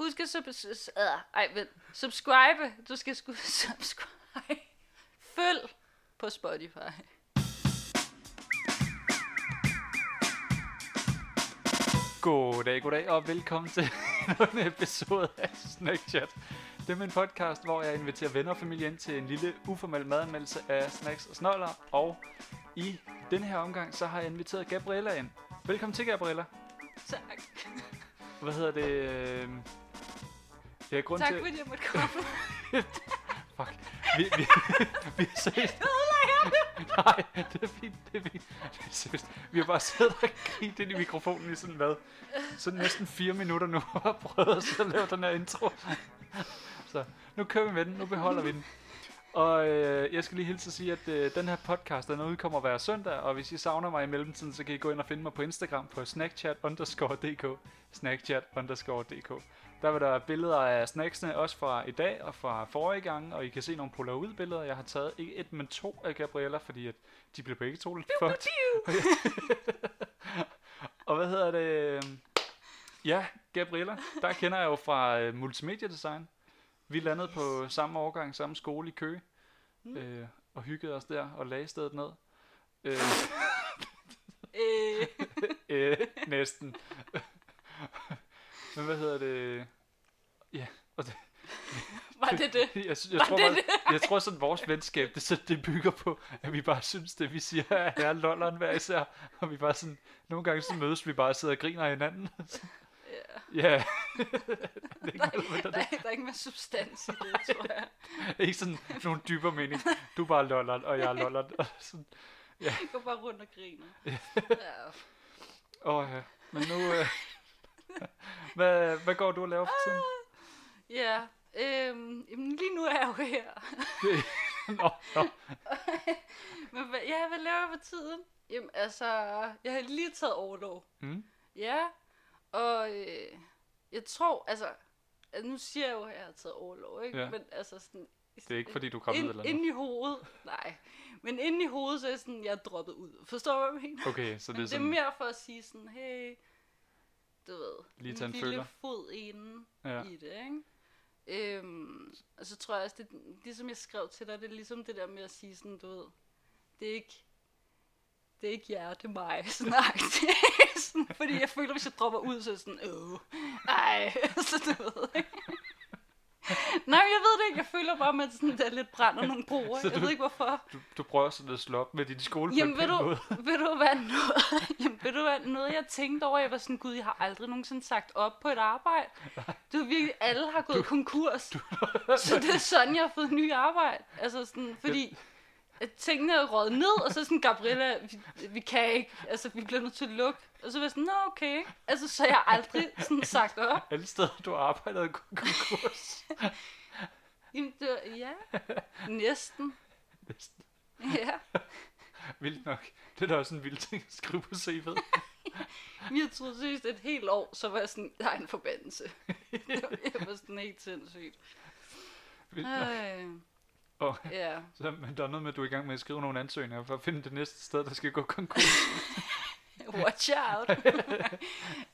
Husk at sub- s- øh, ej, vent. subscribe. Du skal sgu subscribe. Følg på Spotify. Goddag, goddag og velkommen til en episode af Snackchat. Det er min podcast, hvor jeg inviterer venner og familie ind til en lille uformel madanmeldelse af snacks og snoller. Og i den her omgang, så har jeg inviteret Gabriella ind. Velkommen til, Gabriella. Tak. Hvad hedder det? Det er grund Tak til... fordi jeg måtte komme. Fuck. Vi, vi, vi seriøst... Nej, det er fint, det er fint. Det er seriøst. Vi har bare siddet og grint ind i mikrofonen i sådan hvad? Så næsten fire minutter nu og prøvet at sidde og lave den her intro. Så nu kører vi med den, nu beholder vi den. Og øh, jeg skal lige hilse at sige, at øh, den her podcast, den udkommer hver søndag, og hvis I savner mig i mellemtiden, så kan I gå ind og finde mig på Instagram på snackchat underscore dk, snackchat underscore dk. Der vil der være billeder af snacksene, også fra i dag og fra forrige gang, og I kan se nogle polaroid billeder. Jeg har taget ikke et, men to af Gabriella, fordi at de blev begge to lidt fucked. og hvad hedder det? Ja, Gabriella, der kender jeg jo fra uh, multimedia design. Vi landede på samme årgang, samme skole i Køge, Mm. øh, og hyggede os der og lagde stedet ned. Øh, Øh, øh, næsten. Men hvad hedder det? Ja, og det, var det det? jeg, jeg, tror, det bare, det? jeg tror sådan, vores venskab, det, så det bygger på, at vi bare synes, det vi siger er herre lolleren hver især. Og vi bare sådan, nogle gange så mødes vi bare og sidder og griner af hinanden. Ja. Ja, det er ikke mellem, Der, er- der er ikke mere substans i det, tror jeg. ikke sådan nogle dybere mening. Du er bare lolleren, og jeg er lolleren. Og sådan, Jeg går bare rundt og griner. Ja. åh, ja. Men nu, øh, hvad, hvad går du og laver for tiden? Ja, øhm, jamen lige nu er jeg jo her. Nå, nå. Men hvad, ja, hvad laver jeg for tiden? Jamen altså, jeg har lige taget overlov. Mm. Ja, og øh, jeg tror, altså, nu siger jeg jo, at jeg har taget overlov, ikke? Ja. Men altså sådan... Det er ikke fordi, du er kommet ind, eller noget. Inde i hovedet, nej. Men inde i hovedet, så er jeg sådan, jeg er droppet ud. Forstår du, hvad jeg mener? Okay, så det er det er sådan, mere for at sige sådan, hey, du ved, Lige tage en lille fod inde Ja. i det, ikke? Øhm, og så tror jeg også, det, ligesom jeg skrev til dig, det er ligesom det der med at sige sådan, du ved, det er ikke, det er ikke jer, det er mig, sådan, Fordi jeg føler, hvis jeg dropper ud, så er sådan, øh, ej, så du ved, ikke? Nej, jeg ved det ikke. Jeg føler bare, at man sådan, der lidt brænder nogle broer. Så Jeg du- ved ikke, hvorfor. du, du prøver sådan at slå op med din skole Jamen, ved du, ved du hvad, noget, jamen, ved du hvad, noget jeg tænkte over, jeg var sådan, gud, jeg har aldrig nogensinde sagt op på et arbejde. Du virkelig, alle har gået du, konkurs. Du, så det er sådan, jeg har fået ny arbejde. Altså sådan, fordi at tingene er røget ned, og så sådan, Gabriella, vi, vi kan ikke, altså vi bliver nødt til at lukke. Og så var jeg sådan, nå okay. Altså, så jeg aldrig sådan sagt op. Alle steder, du arbejder, gået konkurs. Jamen, det var, ja, næsten. Næsten. Ja. Vildt nok. Det er da også en vild ting at skrive på CV'et. Jeg troede seriøst et helt år, så var jeg sådan, der er en forbandelse. jeg var sådan helt sindssygt. Vildt nok. Ej, Og, ja. så, men der er noget med, at du er i gang med at skrive nogle ansøgninger for at finde det næste sted, der skal gå konkurs. Watch out.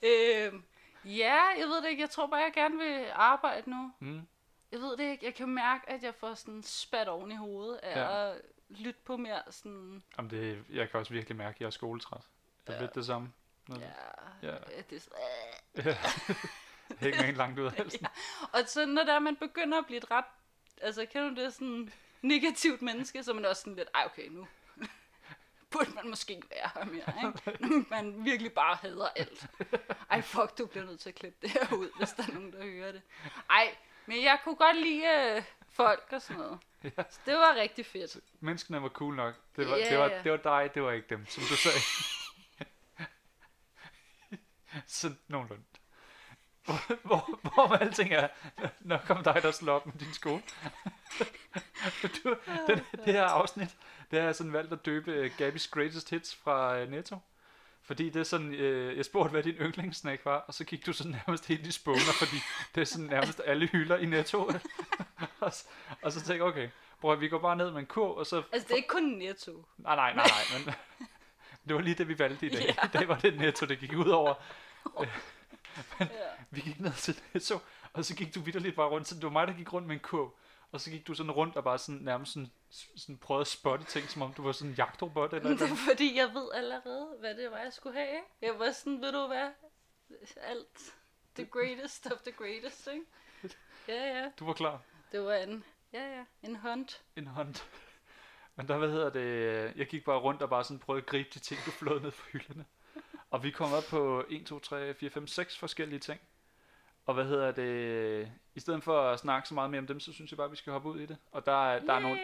øhm, ja, jeg ved det ikke. Jeg tror bare, jeg gerne vil arbejde nu. Mm. Jeg ved det ikke. Jeg kan mærke, at jeg får sådan spat oven i hovedet af Ja. at lytte på mere sådan... Jamen det, jeg kan også virkelig mærke, at jeg er skoletræt. Det er Ja. lidt det samme. Noget, Ja, Ja. ja. det er så, ja. Hænger en langt ud af halsen. Og så når der man begynder at blive et ret... Altså, kender du det sådan negativt menneske, så man også sådan lidt, ej okay, nu burde man måske ikke være her mere, ikke? Når man virkelig bare hader alt. Ej, fuck, du bliver nødt til at klippe det her ud, hvis der er nogen, der hører det. Ej, men jeg kunne godt lide øh, folk og sådan noget. Ja. Så det var rigtig fedt. Menneskene var cool nok. Det var, Ja, det var, det var dig, det var ikke dem, som du sagde. Sådan nogenlunde. Hvor, hvor, hvor alting er, nok om dig, der slår op med din skole. du, den, det her afsnit, det har jeg sådan valgt at døbe uh, Gabby's Greatest Hits fra uh, Netto. Fordi det er sådan, øh, jeg spurgte, hvad din yndlingssnack var, og så gik du sådan nærmest helt i spåner, fordi det er sådan nærmest alle hylder i Netto. og, så, og så tænkte jeg, okay, bror, vi går bare ned med en kurv, og så... Altså, det er ikke kun netto. Nej, nej, nej, nej, men det var lige det, vi valgte i dag. Ja. I dag var det Netto, det gik ud over. Ja. Vi gik ned til Netto, Og så gik du vidderligt bare rundt, så det var mig, der gik rundt med en kurv. Og så gik du sådan rundt og bare sådan nærmest sådan, sådan prøvede at spotte ting, som om du var sådan en jagtrobot eller Det noget. er fordi, jeg ved allerede, hvad det var, jeg skulle have. Jeg var sådan, ved du hvad? Alt. The greatest of the greatest, ikke? Ja, ja. Du var klar. Det var en, ja, ja, en hunt. En hånd. Men der, hvad hedder det, jeg gik bare rundt og bare sådan prøvede at gribe de ting, du flåede ned fra hylderne. Og vi kom op på 1, 2, 3, 4, 5, 6 forskellige ting. Og hvad hedder det, i stedet for at snakke så meget mere om dem, så synes jeg bare, at vi skal hoppe ud i det. Og der, er- der er nogle,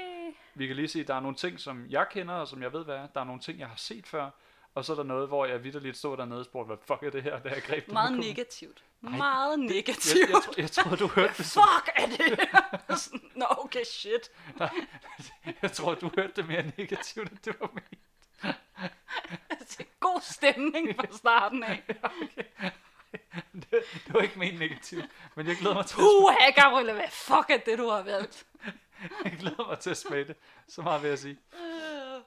vi kan lige sige, der er nogle ting, som jeg kender, og som jeg ved, hvad er. Der er nogle ting, jeg har set før. Og så er der noget, hvor jeg vidderligt stod dernede og spurgte, hvad fuck er det her, da jeg greb det Meget negativt. Nej, Meget Jeg, negativt. jeg, tro, jeg troede, du hørte det som, Fuck er det Nå, okay, shit. jeg tror, du hørte det mere negativt, end det var ment. Altså, god stemning fra starten af. det, det var ikke ment negativt, men jeg glæder mig til at Puha, Gabrielle, hvad fuck er det, du har valgt? Jeg glæder mig til at smage det. Så meget vil jeg sige.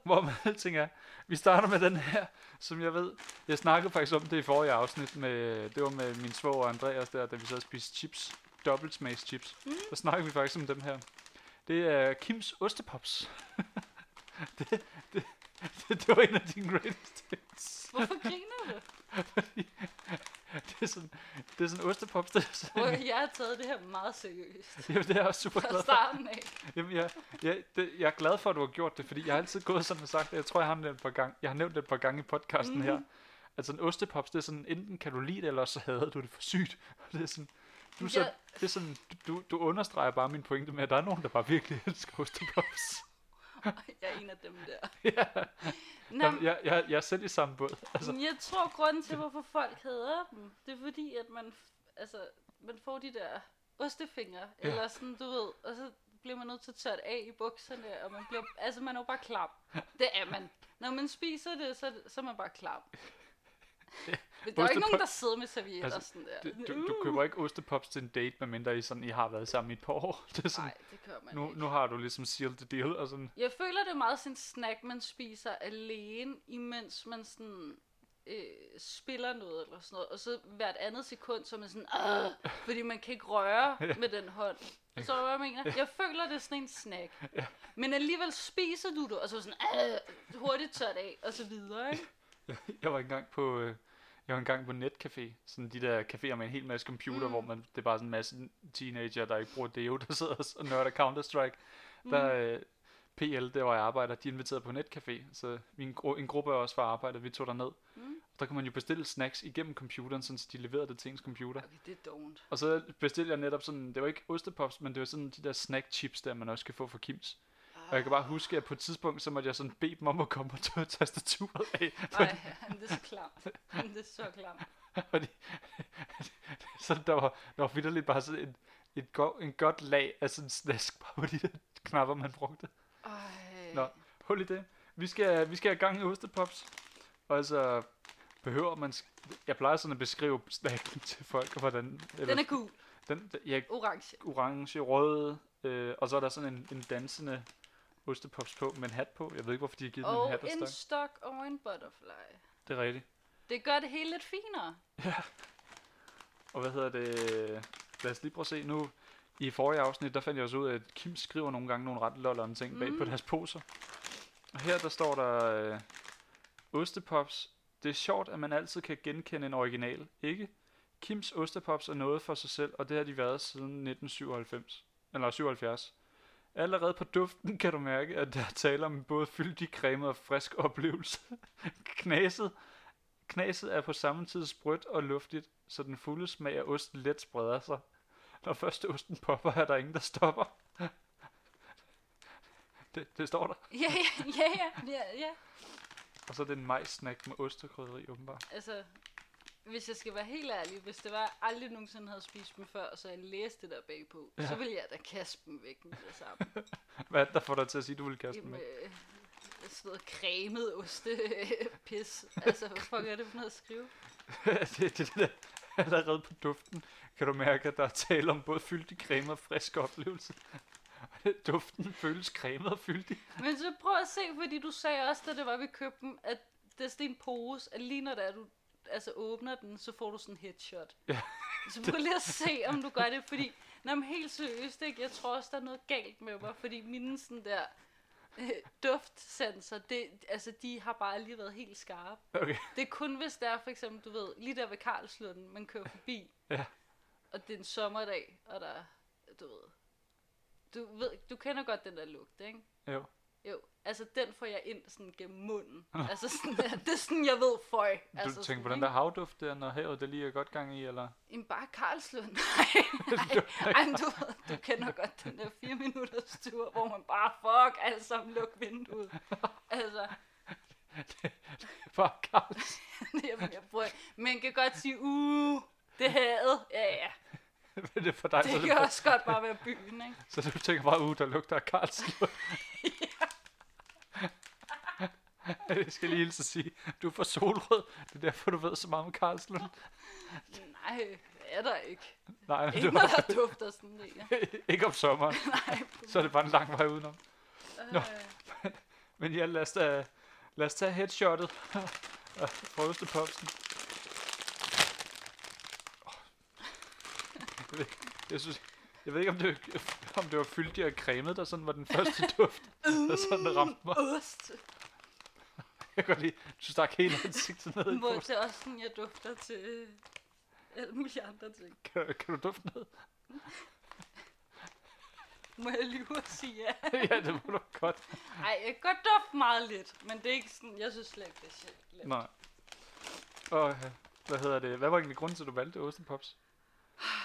Hvor med alting er. Vi starter med den her, som jeg ved. Jeg snakkede faktisk om det i forrige afsnit. Med, det var med min svoger og Andreas der, da vi så spiste chips. Dobbeltsmags chips. Mm. Der snakkede vi faktisk om dem her. Det er Kims Ostepops. det, det, det, var en af dine greatest hits. Hvorfor griner du? Det er sådan, det er sådan er, Hvor sådan, jeg har taget det her meget seriøst. jamen, det er jeg også super Fra glad for. starten af. Jamen, jeg, jeg, det, jeg er glad for, at du har gjort det, fordi jeg har altid gået sådan og sagt, jeg tror, jeg har nævnt det et par gange, jeg har nævnt det et par gange i podcasten mm-hmm. her, at sådan ostepops, det er sådan, enten kan du lide det, eller så hader du det for sygt. Og det er sådan, du, så, Ja. det er sådan, du, du understreger bare min pointe med, at der er nogen, der bare virkelig elsker ostepops. Jeg er en af dem der. ja. Nå, Jamen, jeg, jeg, jeg er selv i samme båd. Altså, jeg tror, grunden til, hvorfor folk hader dem, det er fordi, at man, altså, man får de der ostefingre, Ja. eller sådan, du ved, og så bliver man nødt til at tørre af i bukserne, og man bliver, altså man er jo bare klam. Det er man. Når man spiser det, så, så er man bare klam. Men der er jo ikke nogen, der sidder med servietter Altså, sådan der. du, du, du køber ikke ostepops til en date, medmindre I, sådan, I har været sammen i et par år. Det er sådan, Nej, det gør man nu, ikke. nu har du ligesom sealed the deal, og sådan, Jeg føler, det er meget sådan en snack, man spiser alene, imens man sådan øh, spiller noget eller sådan noget. Og så hvert andet sekund, så er man sådan, Åh! fordi man kan ikke røre med den hånd. Så hvad jeg mener? Jeg føler, det er sådan en snack. Men alligevel spiser du det, og så sådan, "Åh!" hurtigt tørt af, og så videre, ikke? Jeg var engang på, øh, jeg var engang på netcafé, sådan de der caféer med en hel masse computer, mm. hvor man, det er bare sådan en masse teenager, der ikke bruger Deo, der sidder og nørder Counter-Strike. Mm. Der øh, PL, der hvor jeg arbejder, de er inviteret på netcafé, så min, gru- en gruppe af os fra arbejdet, vi tog derned. Mm. Der kan man jo bestille snacks igennem computeren, sådan, så de leverede det til ens computer. Okay, det er don't. Og så bestilte jeg netop sådan, det var ikke ostepops, men det var sådan de der snack chips, der man også kan få fra Kims. Og jeg kan bare huske, at på et tidspunkt, så måtte jeg sådan bede dem om at komme og tage tastaturet af. Ej, det er så klamt. Det er så klamt. Fordi, så der var, der var vidderligt bare sådan en, et go, en godt lag af sådan snask på de der knapper, man brugte. Ej. Nå, hul i det. Vi skal, vi skal have gang i ostepops. Og altså, behøver man... sk- Jeg plejer sådan at beskrive snacken til folk, og hvordan... Eller, Den er gul. den, ja, Orange. orange, rød, øh, og så er der sådan en, en dansende ostepops på med en hat på. Jeg ved ikke, hvorfor de har givet den en Og hat og en stok. stok og en butterfly. Det er rigtigt. Det gør det hele lidt finere. Og hvad hedder det? Lad os lige prøve at se nu. I forrige afsnit, der fandt jeg også ud af, at Kim skriver nogle gange nogle ret lollerne ting mm. bag på Mm. deres poser. Og her der står der øh, Ostepops. Det er sjovt, at man altid kan genkende en original, ikke? Kims Ostepops er noget for sig selv, og det har de været siden 1997. Eller 77. Allerede på duften kan du mærke, at der er tale om både fyldig, cremet og frisk oplevelse. Knaset, knaset er på samme tid sprødt og luftigt, så den fulde smag af osten let spreder sig. Når først osten popper, er der ingen, der stopper. Det, det står der. Ja, ja, ja, ja, ja, ja. Og så er det en majssnack med ost og krydderi, åbenbart. Altså, hvis jeg skal være helt ærlig, hvis det var, jeg aldrig nogensinde havde spist dem før, og så jeg læste det der bagpå, Ja. så ville jeg da kaste dem væk med det samme. Hvad er det, der får dig til at sige, at du vil kaste dem Jamen, med? øh, sådan noget cremet oste pis. Altså, hvad fuck er det for noget at skrive? det, det, det der. Allerede på duften kan du mærke, at der er tale om både fyldig creme og frisk oplevelse. duften føles cremet og fyldig. Men så prøv at se, fordi du sagde også, da det var, vi købte dem, at det er sådan en pose, at lige når det er, du altså åbner den, så får du sådan en headshot. Ja. Så prøv lige at se, om du gør det, fordi... Men helt seriøst, ikke? Jeg tror også, der er noget galt med mig, fordi mine sådan der øh, duftsanser, det, altså, de har bare lige været helt skarpe. Okay. Det er kun, hvis der er for eksempel, du ved, lige der ved Karlslunden, man kører forbi, Ja. og det er en sommerdag, og der, du ved, du, ved, du kender godt den der lugt, ikke? Jo. Jo, altså den får jeg ind sådan gennem munden. altså sådan der, det er sådan, jeg ved, føj. Du altså tænker sådan, på den der havduft der, når havet det lige er godt gang i, eller? Jamen bare Karlslund. Nej, nej. Ej, du, du kender godt den der fire minutters tur, hvor man bare, fuck, alle sammen luk vinduet. Altså, Bare Karls. jamen, jeg prøver, man kan godt sige, uh, det er havet. Ja, ja. det er for dig, Det det, kan også godt bare være byen, ikke? så du tænker bare, uh, der lugter af Karls. Jeg skal lige hilse at sige, du er for solrød. Det er derfor, du ved så meget om Karlslund. Nej, det er der ikke. Nej, men Ikke du noget, der dufter sådan der. ikke om sommeren. Nej, Så er det bare en lang vej udenom. Nå. øh, Men ja, lad os, da, lad os tage headshottet fra Østepopsen. Jeg ved, jeg, synes, jeg ved ikke, om det, om det var fyldt og cremet, der sådan var den første duft, der sådan ramte mig. ost. Jeg kan lide, du stak hele ansigtet ned i posen. det er også sådan, jeg dufter til øh, alle mulige andre ting. Kan, kan du dufte noget? Må jeg lyve og sige ja? ja, det må du godt. Ej, jeg kan godt dufte meget lidt, men det er ikke sådan, jeg synes slet ikke, det er sjovt. lidt. Nej. Og øh, hvad hedder det? Hvad var egentlig grunden til, at du valgte Ostepops?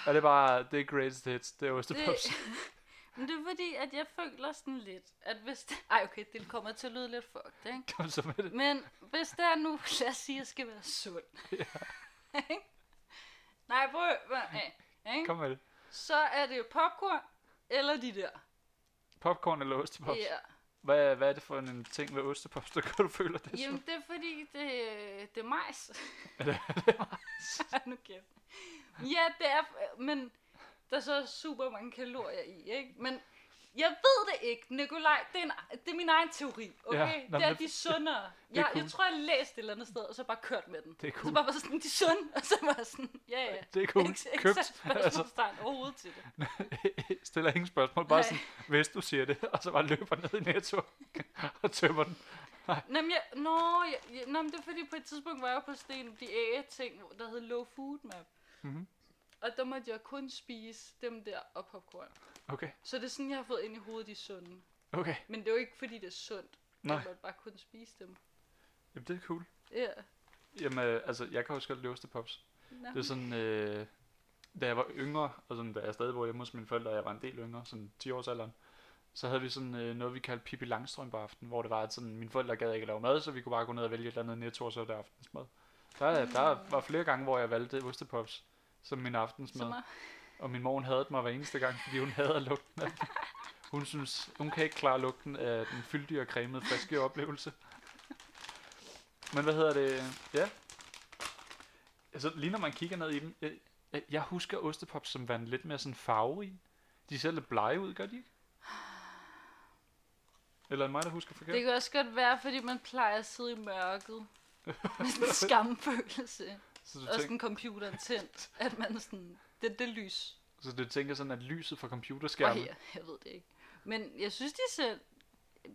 Er det bare, det er greatest hits, det er Ostepops? Det, men det er fordi, at jeg føler sådan lidt, at hvis det... Ej, okay, det kommer til at lyde lidt fucked, ikke? Kom så med det. Men hvis det er nu, lad os sige, at jeg skal være sund. Ikke? Nej, prøv at øh? Kom med det. Så er det popcorn, eller de der. Popcorn eller Ostepops? Ja. Hvad, hvad er det for en ting ved Ostepops, der gør, du føler det? Jamen, Jamen. det er fordi, det, det er majs. Er det, er det majs? Nu kæft. Ja, det er, men der er så super mange kalorier i, ikke? Men jeg ved det ikke, Nikolaj. Det er, en, det er min egen teori, okay? Ja, nå, det er men de sundere. er Jeg, cool. jeg tror, jeg læste et eller andet sted, og så bare kørt med den. Det er Så cool. bare var sådan, de sunde, og så var sådan, ja, ja. Det er cool. Ikke, ikke Købt. sat spørgsmålstegn overhovedet til det. Stiller ingen spørgsmål. Bare Nej. sådan, hvis du siger det, og så bare løber ned i Netto og tømmer den. Nå, men, jeg, nå, jeg, jeg, nå, men det er fordi, på et tidspunkt var jeg på sådan en diæt-ting, der hed Low Food Map. Mhm. Og der måtte jeg kun spise dem der og popcorn. Okay, Så det er sådan, jeg har fået ind i hovedet, de sunde. okay. Men det er jo ikke, fordi det er sundt. Nej. Jeg måtte bare kun spise dem. Jamen, det er cool. Ja. Jamen, øh, altså, jeg kan også godt lide Ostepops. Nå. Det er sådan, øh, da jeg var yngre, og sådan, da jeg stadig boede hjemme hos mine forældre, og jeg var en del yngre, sådan 10 års alderen, så havde vi sådan øh, noget, vi kaldte Pippi Langstrøm på aftenen, hvor det var, at sådan, mine forældre gad ikke at lave mad, så vi kunne bare gå ned og vælge et eller andet netto, og så var det aftensmad. Der, der var flere gange, hvor jeg valgte Ostepops som min aftensmad. Som er, Og min mor havde mig hver eneste gang, fordi hun hader lugten af den. Hun synes, hun kan ikke klare lugten af den fyldige og cremede friske oplevelse. Men hvad hedder det? Ja. Altså, lige når man kigger ned i dem, jeg, husker ostepops som værende lidt mere sådan farverige. De ser lidt blege ud, gør de ikke? Eller er det mig, der husker forkert? det kan også godt være, fordi man plejer at sidde i mørket. Med sådan en skamfølelse. Så, du Og tænk, sådan computeren tændt. At man sådan, det det lys. så du tænker sådan, at lyset fra computerskærmen, her, jeg ved det ikke. Men jeg synes, de ser,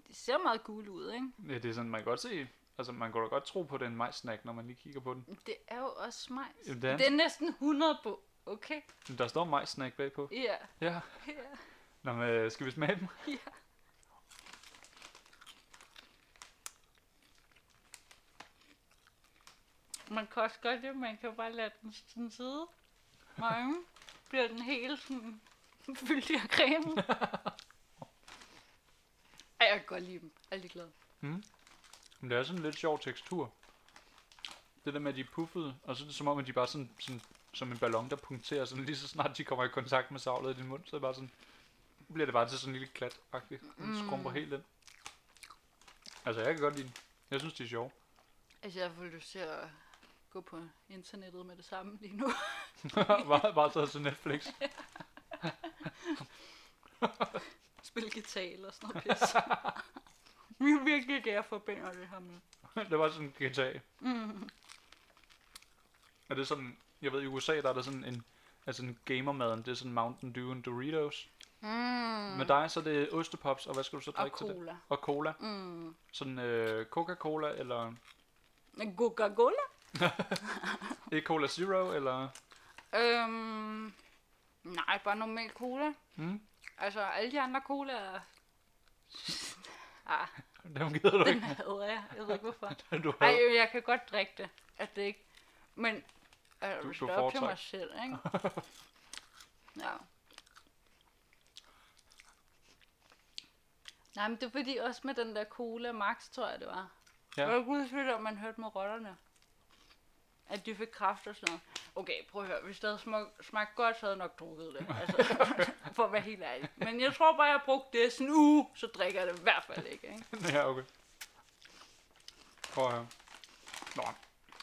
de ser meget gule ud, ikke? ja, det er sådan, man kan godt se, altså man kan da godt tro på, at det er en majssnack, når man lige kigger på den. Det er jo også majs. Jamen, det er, Det er næsten 100 på. Okay? Men der står majssnack bagpå. Ja. Ja. Ja. Nå, men øh, skal vi smage dem? ja. Man kan også godt det, man kan bare lade den sådan sidde. Mange bliver den helt sådan fyldig af creme. Ej, jeg kan godt lide dem. Jeg er lige glad. Men det er sådan en lidt sjov tekstur. Det der med, at de er puffede, og så er det som om, at de bare sådan, sådan som en ballon, der punkterer, sådan lige så snart de kommer i kontakt med savlet i din mund, så er det bare sådan, bliver det bare til sådan en lille klat-agtigt. Den Mm. skrumper helt ind. Altså, jeg kan godt lide dem. Jeg synes, de er sjove. Altså, jeg får lyst til at gå på internettet med det samme lige nu. bare, bare taget til Netflix. Spille guitar eller sådan noget pis. Vi er virkelig ikke, jeg forbinder det her med. det var sådan en GTA. Mm. Er det sådan, jeg ved i USA, der er der sådan en, Altså en gamermaden, det er sådan Mountain Dew og Doritos. Mm. Med dig, så er det ostepops, og hvad skal du så Og drikke til det? Og cola. Mm. Sådan øh, Coca-Cola, eller Coca-Cola? ikke Cola Zero, eller... Øhm, nej, bare normal cola. Mm? Altså, alle de andre cola er... Ah, Dem gider du den ikke. hader jeg. Jeg ved ikke hvorfor. Du Ej, havde... jeg kan godt drikke det. At det ikke... Men altså, Du- du er op til mig selv, ikke? Ja. Nej, men det er fordi også med den der cola Max, tror jeg det var. Ja. Ja. Jeg var udsøgt, om man hørte med rotterne. At de fik kraft og sådan noget. Okay, prøv at høre. Hvis det havde smagt, smagt godt, så havde jeg nok drukket det. Altså, for at være helt ærlig. Men jeg tror bare, jeg har brugt det sådan en uge, så drikker jeg det i hvert fald ikke. ikke? ja, okay. Prøv at høre. Nå,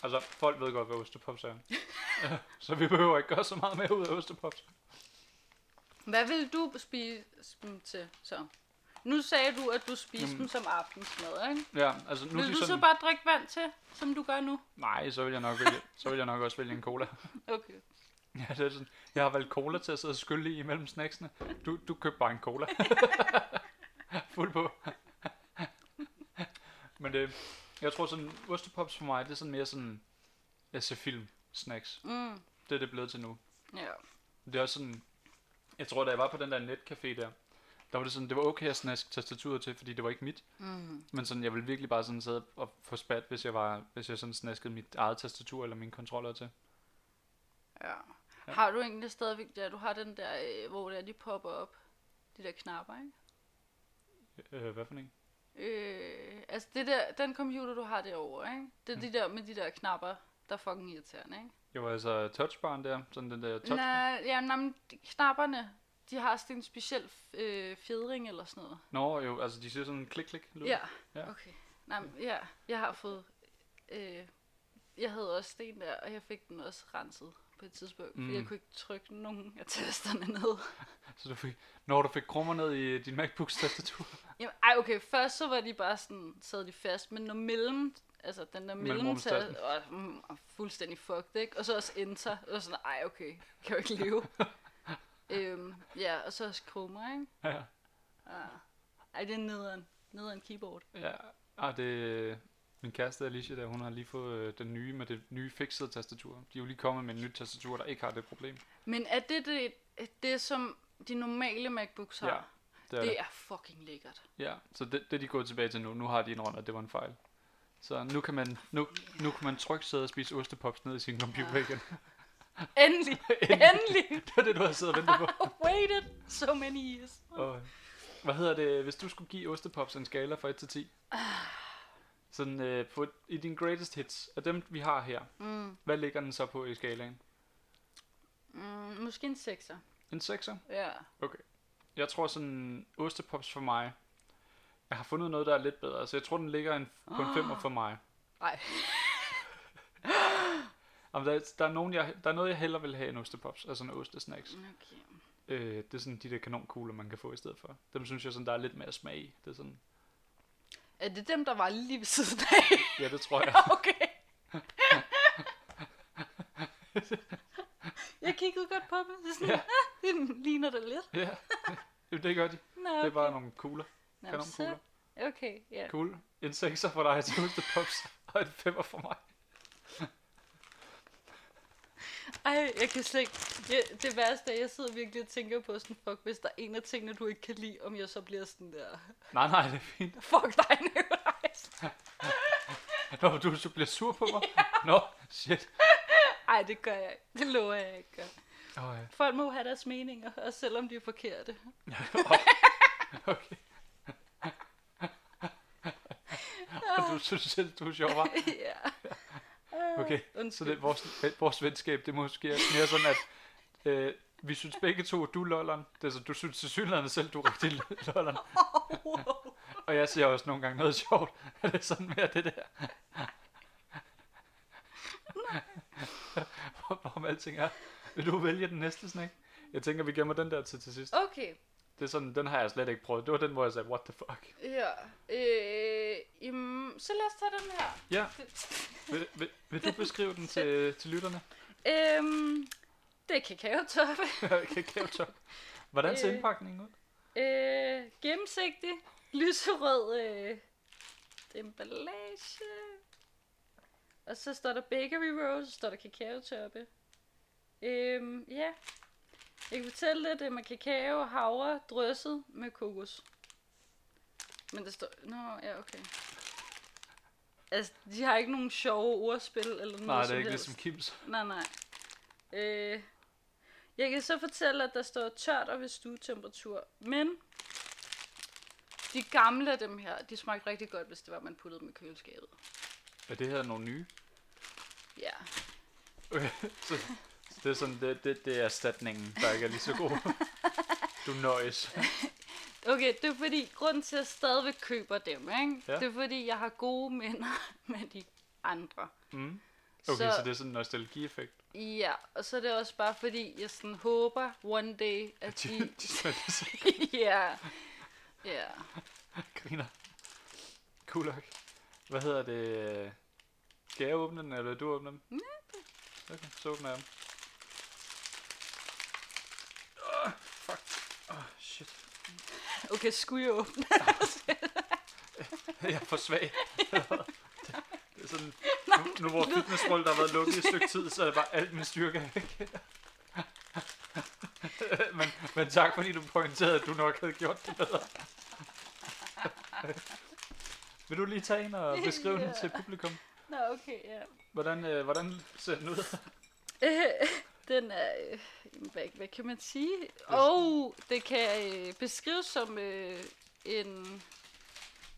altså, folk ved godt, hvad ostepops er. så vi behøver ikke gøre så meget mere ud af ostepops. Hvad vil du spise dem til så? Nu sagde du, at du spiste Jamen. dem som aftensmad, ikke? Ja, altså nu Vil du sådan... så bare drikke vand til, som du gør nu? Nej, så vil jeg nok vælge, så vil jeg nok også vælge en cola. Okay. Ja, det er sådan, jeg har valgt cola til at sidde og skylle i imellem snacksene. Du, du købte bare en cola. Fuld på. Men det, jeg tror sådan, ostepops for mig, det er sådan mere sådan, jeg ser film, snacks. Mm. Det er det blevet til nu. Ja. Det er også sådan, jeg tror da jeg var på den der netcafé der, der var det sådan, det var okay at snaske tastaturet til, fordi det var ikke mit. Mm. Men sådan, jeg ville virkelig bare sådan sidde og få spat, hvis jeg var, hvis jeg sådan snaskede mit eget tastatur eller min controller til. ja. Ja. Har du egentlig stadigvæk, ja, du har den der, øh, hvor der de popper op, de der knapper, ikke? Øh, hvad for en? Øh, altså det der, den computer, du har derovre, ikke? Det er Mm. de der med de der knapper, der er fucking irriterende, ikke? Jo, altså touchbaren der, sådan den der touchbar. Nej, ja, nej, men knapperne, de har sådan en speciel øh, fjedring eller sådan noget. Nå, jo, altså de siger sådan en klik-klik lyd. Ja, Ja. okay. Nej, men, ja, jeg har fået... Øh, jeg havde også sten der, og jeg fik den også renset på et tidspunkt, mm. fordi jeg Mm. kunne ikke trykke nogen af tasterne ned. Så du fik, når du fik krummer ned i din MacBooks tastatur. Jamen, ej, okay, først så var de bare sådan, sad de fast, men når mellem, altså den der mellemtast, Mellemrumstasten. og, mm, og fuldstændig fucked, ikke? Og så også enter, og sådan, ej, okay, kan jo ikke leve. øhm, ja, og så krummer, ikke? ja. Ja. Ej, det er nederen, nederen keyboard. ja. Ah, det min kæreste Alicia der, hun har lige fået øh, den nye med det nye fixede tastatur. De er jo lige kommet med en nyt tastatur, der ikke har det problem. Men er det det, det som de normale MacBooks har? Ja, Det er det. det er fucking lækkert. Ja, så det, det de gået tilbage til nu. Nu har de indrømmet, at det var en fejl. Så nu kan man, nu, nu kan man trygt sidde og spise ostepops ned i sin computer igen. Endelig, endelig. det var det, du havde siddet og ventet på. I waited so many years. Og, hvad hedder det, hvis du skulle give ostepops en skala fra 1 til 10? Sådan øh, på, i din greatest hits, af dem vi har her, Mm, hvad ligger den så på i skalaen? mm, måske en sekser. En 6'er? Ja. Jeg tror sådan, ostepops for mig, jeg har fundet noget, der er lidt bedre, så jeg tror, den ligger en, på en 5'er for mig. Ej. Jamen, der, er- der, er nogen, jeg, der er noget, jeg hellere vil have end ostepops, altså en ostesnacks. Okay. Øh, det er sådan de der kanonkugler, man kan få i stedet for. Dem synes jeg sådan, der er lidt mere smag i. Det er sådan, Er det dem, der var lige ved siden af? ja, det tror jeg. okay. jeg kiggede godt på dem. Det, er sådan, Ja. ja. det ligner det lidt. ja, Jo, det gør de. Nå, okay. Det er bare nogle kugler. Nå, Kanonkugler. så- Okay, ja. Cool. En 6'er for dig til ostepops, og en 5'er for mig. Ej, jeg kan slet ikke... Det, det værste er, jeg sidder virkelig og tænker på sådan, fuck, hvis der er en af tingene, du ikke kan lide, om jeg så bliver sådan der... Nej, nej, det er fint. Fuck dig, Nicolaj. Nå, du, du bliver sur på mig? Nå, shit. Ej, det gør jeg ikke. Det lover jeg ikke. gør. Oh, ja. Folk må have deres meninger, også selvom de er forkerte. Okay. Og du synes selv, du er sjov, ja. Okay, så Undskyld. det, vores, vores venskab, det måske er mere sådan, at øh, vi synes begge to, at du er lolleren. Det er så, du synes til synligheden selv, du er rigtig lolleren. wow. Og jeg siger også nogle gange noget sjovt. Er det sådan mere det der? Hvor- Hvorom alting er. Vil du vælge den næste snack? Jeg tænker, vi gemmer den der til til sidst. Okay, Det er sådan, den har jeg slet ikke prøvet. Det var den, hvor jeg sagde, what the fuck. ja. Øh, så lad os tage den her. Ja, vil, vil, vil du beskrive den til, til lytterne? Øhm, Det er kakaotoppe. Kakaotop. Hvordan ser Øh. indpakningen ud? Øh, gennemsigtig, lyserød øh, emballage. Og så står der Bakery Rose, så står der kakaotoppe. Øhm, ja. Jeg kan fortælle det er med kakao havre drysset med kokos. Men det står... Nå, ja, okay. Altså, de har ikke nogen sjove ordspil eller noget Nej, det er ikke helst. ligesom Kims. Nej, nej. Øh, jeg kan så fortælle, at der står tørt og ved stuetemperatur. Men de gamle af dem her, de smagte rigtig godt, hvis det var, man puttede dem i køleskabet. Er det her nogle nye? Ja. Okay, så, så det er sådan, det, det, det er erstatningen, der ikke er lige så god. Du nøjes. Okay, det er fordi, grunden til, at jeg stadigvæk køber dem, ikke? Ja. det er fordi, jeg har gode minder med de andre. Mm. Okay, så, så det er sådan en nostalgi-effekt. Ja, og så er det også bare fordi, jeg sådan håber one day, at De, ja, ja. griner. Nok. Hvad hedder det? Skal jeg åbne den, eller du åbne den? Ja, Okay, så åbner jeg den. Oh, fuck. Oh, shit. Okay, skulle jeg åbne? Jeg er for svag. det er sådan, nu, nu hvor fitnessmål, der har været lukket i et stykke tid, så er det bare alt min styrke væk. men, men tak fordi du pointerede, at du nok havde gjort det bedre. Vil du lige tage en og beskrive den Ja. til publikum? Nå, okay, ja. Hvordan, øh, hvordan ser den ud? Den er, øh, hvad, hvad kan man sige? Og oh, det kan øh, beskrives som øh, en...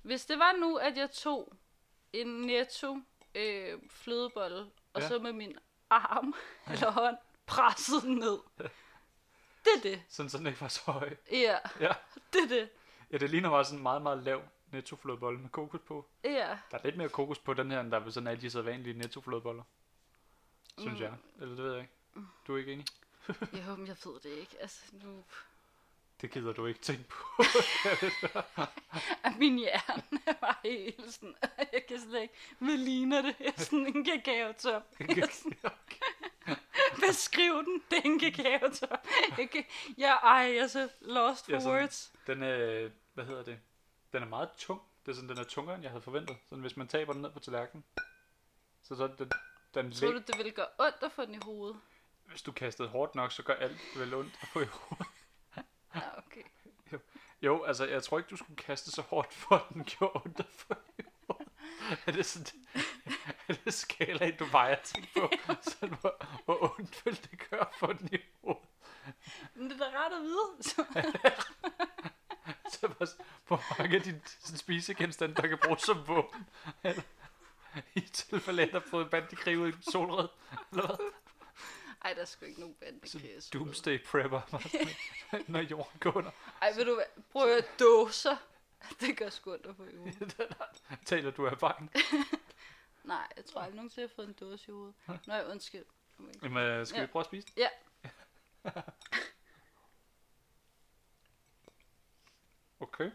Hvis det var nu, at jeg tog en netto øh, flødebolle, og Ja. så med min arm eller hånd presset den ned. Det er det. Sådan, så den ikke var så høj. Ja, Ja. det er det. ja, det ligner bare sådan en meget, meget lav nettoflødebolle med kokos på. Ja. Der er lidt mere kokos på den her, end der er ved sådan alle de sædvanlige nettoflødeboller. Synes Mm. jeg. Eller det ved jeg ikke. Du er ikke enig? Jo, men jeg ved det ikke. Altså, nu... Det gider du ikke tænke på. Min hjerne er bare helt sådan... Jeg kan slet ikke... Hvad ligner det? Jeg er sådan en kakaotop. Beskriv den. Det er en kakaotop. Jeg kan... Ej, jeg er så lost for Ja, sådan- words. Den er, hvad hedder det? Den er meget tung. Det er sådan, den er tungere, end jeg havde forventet. Sådan, hvis man taber den ned på tallerkenen. Så så den, den Tror du, det ville gøre ondt at få den i hovedet? Hvis du kastede hårdt nok, så gør alt vel ondt at få i hovedet. Ja, okay. Jo, altså, jeg tror ikke, du skulle kaste så hårdt, for at den gjorde ondt at få i hovedet. Er det sådan, er det skala, du vejer ting på? Så hvor, hvor ondt vil det gøre for den i hovedet? Men det er da rart at vide. Så... Så bare, hvor mange af dine spisegenstande, der kan bruges som våben? I tilfælde at der har fået bandekrig ud i solrød? Eller hvad? Ej, der er sgu ikke nogen bandekage. Så doomsday prepper, bare når jorden går under. Ej, ved du hvad? Prøv at dåser. Det gør sgu få i hovedet. Taler du af erfaring? Nej, jeg tror aldrig nogensinde, jeg har fået en dåse i hovedet. Nå, undskyld. Jamen, øh, skal Ja. vi prøve at spise den? Ja. Okay.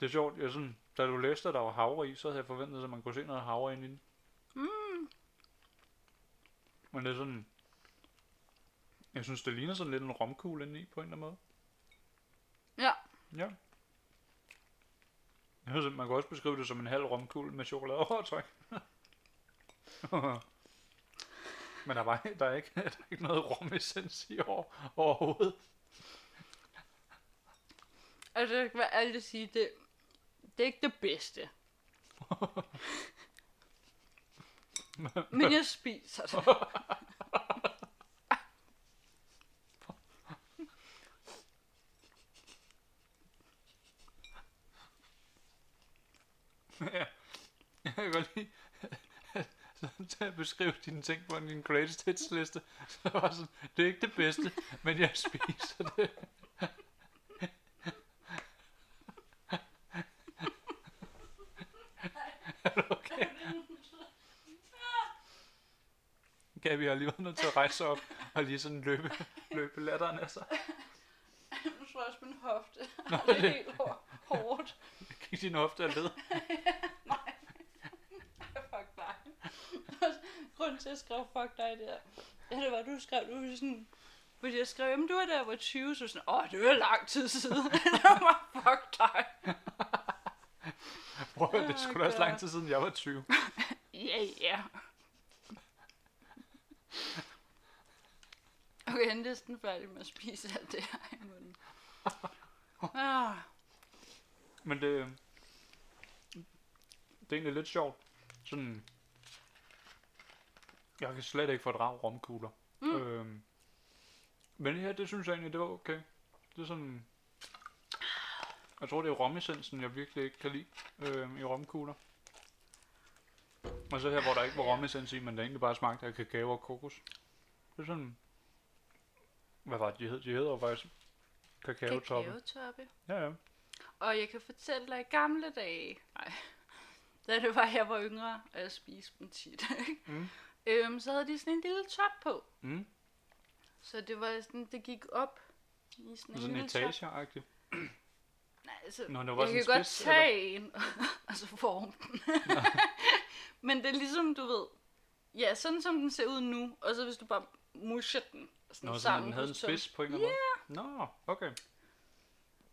Det er sjovt, jeg sådan, da du læste, at der var havre i, så havde jeg forventet, at man kunne se noget havre ind i den. Mm. Men det er sådan, jeg synes, det ligner sådan lidt en romkugle inde i, på en eller anden måde. Ja. Ja. Jeg synes, man kan også beskrive det som en halv romkugle med chokoladeovertræk. Men der, var, der, er ikke, der er ikke noget romessens i over, overhovedet. Altså, jeg kan være ærlig at sige, det, det er ikke det bedste. Men jeg spiser det. Ja. Jeg kan godt lide, til at beskrive dine ting på din greatest hits liste. Så var sådan, det er ikke det bedste, men jeg spiser det. Er du okay? Gabi har lige været nødt til at rejse op og lige sådan løbe, løbe latteren af sig. Nu slår jeg også min hofte. Nå, Det er det helt hår- hårdt. gik din hofte af led. Nej. Fuck dig. grund til, at jeg skrev fuck dig der. Det var, du skrev, du var sådan... Fordi jeg skrev, jamen du var der, var 20, så sådan, åh, det var lang tid siden. det var fuck dig. Prøv, at- det skulle da også lang tid siden, jeg var 20. Ja, ja. Okay, jeg er næsten færdig med at spise alt det her i munden. Ah, Men det, det er egentlig lidt sjovt. Sådan, jeg kan slet ikke fordrage romkugler. Mm. Øhm, men her, det synes jeg egentlig, det var okay. Det er sådan... Jeg tror, det er romessensen, jeg virkelig ikke kan lide øhm, i romkugler. Og så her, hvor der ikke var romessens i, men der egentlig bare smagte af kakao og kokos. Det er sådan... Hvad var det, de hed? De hedder jo faktisk kakao-toppe. kakaotoppe. Ja, ja. Og jeg kan fortælle dig, i gamle dage, nej, da det var, jeg var yngre, og jeg spiste dem tit? Mm. øhm, så havde de sådan en lille top på. Mm. Så det var sådan, det gik op i sådan en Sådan lille top. etageagtigt. Nej, altså, Nå, det var jeg kan sådan godt spids, tage en, og så forme den. Men det er ligesom, du ved, ja, sådan som den ser ud nu, og så hvis du bare musher den sådan Nå, så sammen den havde en spids på en eller anden måde? Nå, okay.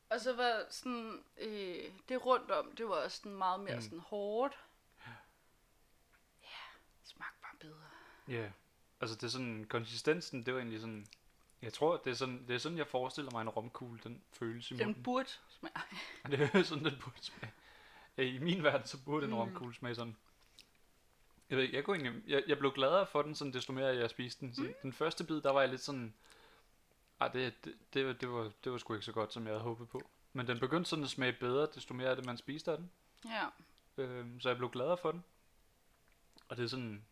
Og så var sådan, øh, det rundt om, det var også sådan meget mere Mm. sådan hårdt. Ja, det smagte bare bedre. Ja. Yeah. Altså, det er sådan, konsistensen, det var egentlig sådan... Jeg tror, det er sådan, det er sådan jeg forestiller mig en romkugle, den føles i Den munden. burde smage. Det er sådan, den burde smage. Ja, I min verden, så burde en Mm. romkugle smage sådan. Jeg ved ikke, jeg, kunne egentlig, jeg, jeg blev gladere for den, sådan, desto mere jeg spiste den. Så Mm. Den første bid, der var jeg lidt sådan... Ej, det, det, det, var, det, var, det var sgu ikke så godt, som jeg havde håbet på. Men den begyndte sådan at smage bedre, desto mere af det, man spiste af den. Ja. Øhm, så jeg blev gladere for den. Og det er sådan...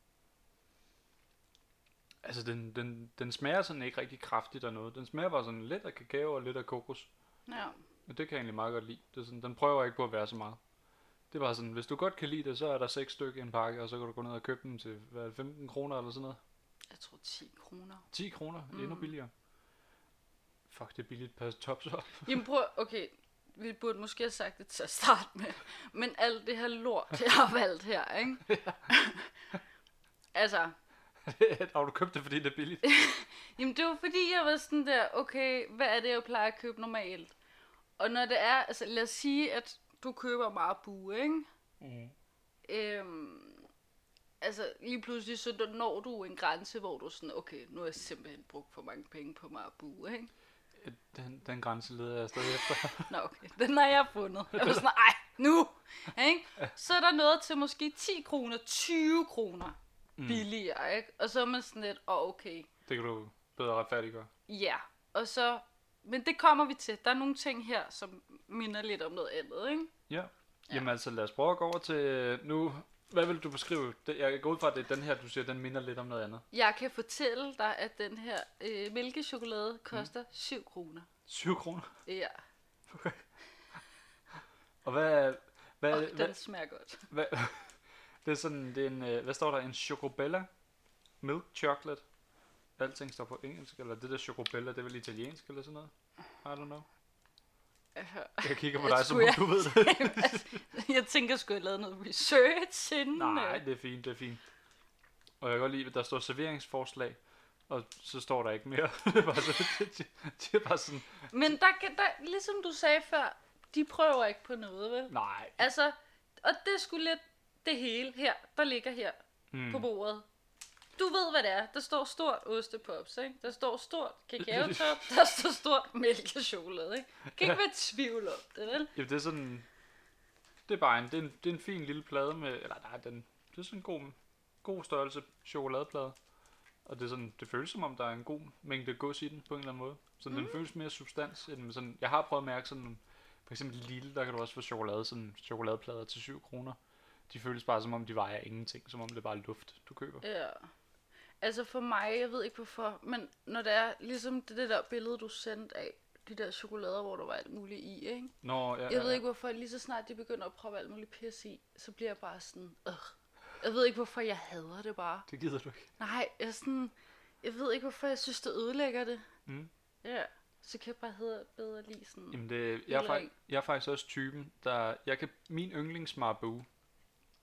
Altså, den, den, den smager sådan ikke rigtig kraftigt af noget. Den smager bare sådan lidt af kakao og lidt af kokos. Ja. Og det kan jeg egentlig meget godt lide. Det er sådan, den prøver ikke på at være så meget. Det er bare sådan, hvis du godt kan lide det, så er der seks stykker i en pakke, og så kan du gå ned og købe dem til hvad, er det, 15 kroner eller sådan noget. Jeg tror 10 kroner. 10 kroner, mm. endnu billigere. Fuck, det er billigt per tops op. Jamen prøv, okay, vi burde måske have sagt det til at starte med. Men alt det her lort, jeg har valgt her, ikke? altså, har du købt det, fordi det er billigt? Jamen det var fordi, jeg var sådan der, okay, hvad er det, jeg plejer at købe normalt? Og når det er, altså lad os sige, at du køber meget bue, ikke? Mm. Øhm, altså lige pludselig, så når du en grænse, hvor du sådan, okay, nu har jeg simpelthen brugt for mange penge på meget bue, ikke? Den, den grænse leder jeg stadig efter. Nå okay, den har jeg fundet. Jeg var sådan, ej, nu! Ikke? Så er der noget til måske 10 kroner, 20 kroner billigere, ikke? Og så er man sådan lidt, åh oh, okay, Det kan du bedre retfærdiggøre. Ja, og så... Men det kommer vi til. Der er nogle ting her, som minder lidt om noget andet, ikke? Ja. Jamen altså, lad os prøve at gå over til øh, nu. Hvad vil du beskrive? Jeg går ud fra, at det er den her, du siger, den minder lidt om noget andet. Jeg kan fortælle dig, at den her øh, mælkechokolade koster 7 kroner. 7 kroner. Ja, Og hvad, hvad, hvad, den smager godt. hvad, det er sådan, det er en, øh, hvad står der? En chocobella milk chocolate. Alting står på engelsk, eller det der chocobella, det er vel italiensk eller sådan noget? I don't know. Altså, Jeg kigger på dig, som skulle om du ved det. jeg tænker, jeg skulle have lavet noget research inden. Nej, øh. det er fint, det er fint. Og jeg kan godt lide, at der står serveringsforslag, og så står der ikke mere. det er bare, så, det, det, er bare sådan, Men der, kan- der, ligesom du sagde før, de prøver ikke på noget, vel? nej. Altså, og det sgu lidt det hele her, der ligger her Mm. på bordet. Du ved, hvad det er. Der står stort ostepops, ikke? Der står stort kakaotop, der står stort mælkechokolade, ikke? Kan ikke være i tvivl om det, vel? Ja, det er sådan, det er bare en, det er en, det er en fin lille plade med, eller nej, den, det er sådan en god, god størrelse chokoladeplade. Og det er sådan, det føles som om, der er en god mængde gods i den, på en eller anden måde. Så mm. den føles mere substans, end sådan, jeg har prøvet at mærke sådan, for eksempel Lille, der kan du også få chokolade, sådan chokoladeplader til 7 kroner. De føles bare som om, de vejer ingenting, som om det er bare luft, du køber. Ja. Altså for mig, jeg ved ikke hvorfor, men når det er ligesom det, det der billede, du sendte af de der chokolader, hvor der var alt muligt i, ikke? Nå, ja, Jeg ja, ved ikke hvorfor, lige så snart de begynder at prøve alt muligt pis i, så bliver jeg bare sådan, øh. Jeg ved ikke hvorfor, jeg hader det bare. Det gider du ikke. Nej, jeg er sådan, jeg ved ikke hvorfor, jeg synes, det ødelægger det. Mm. Ja, så kan jeg bare hedder, bedre lige sådan. Jamen det, jeg, er Helt fak- ren. jeg er faktisk også typen, der, jeg kan, min yndlingsmarabu,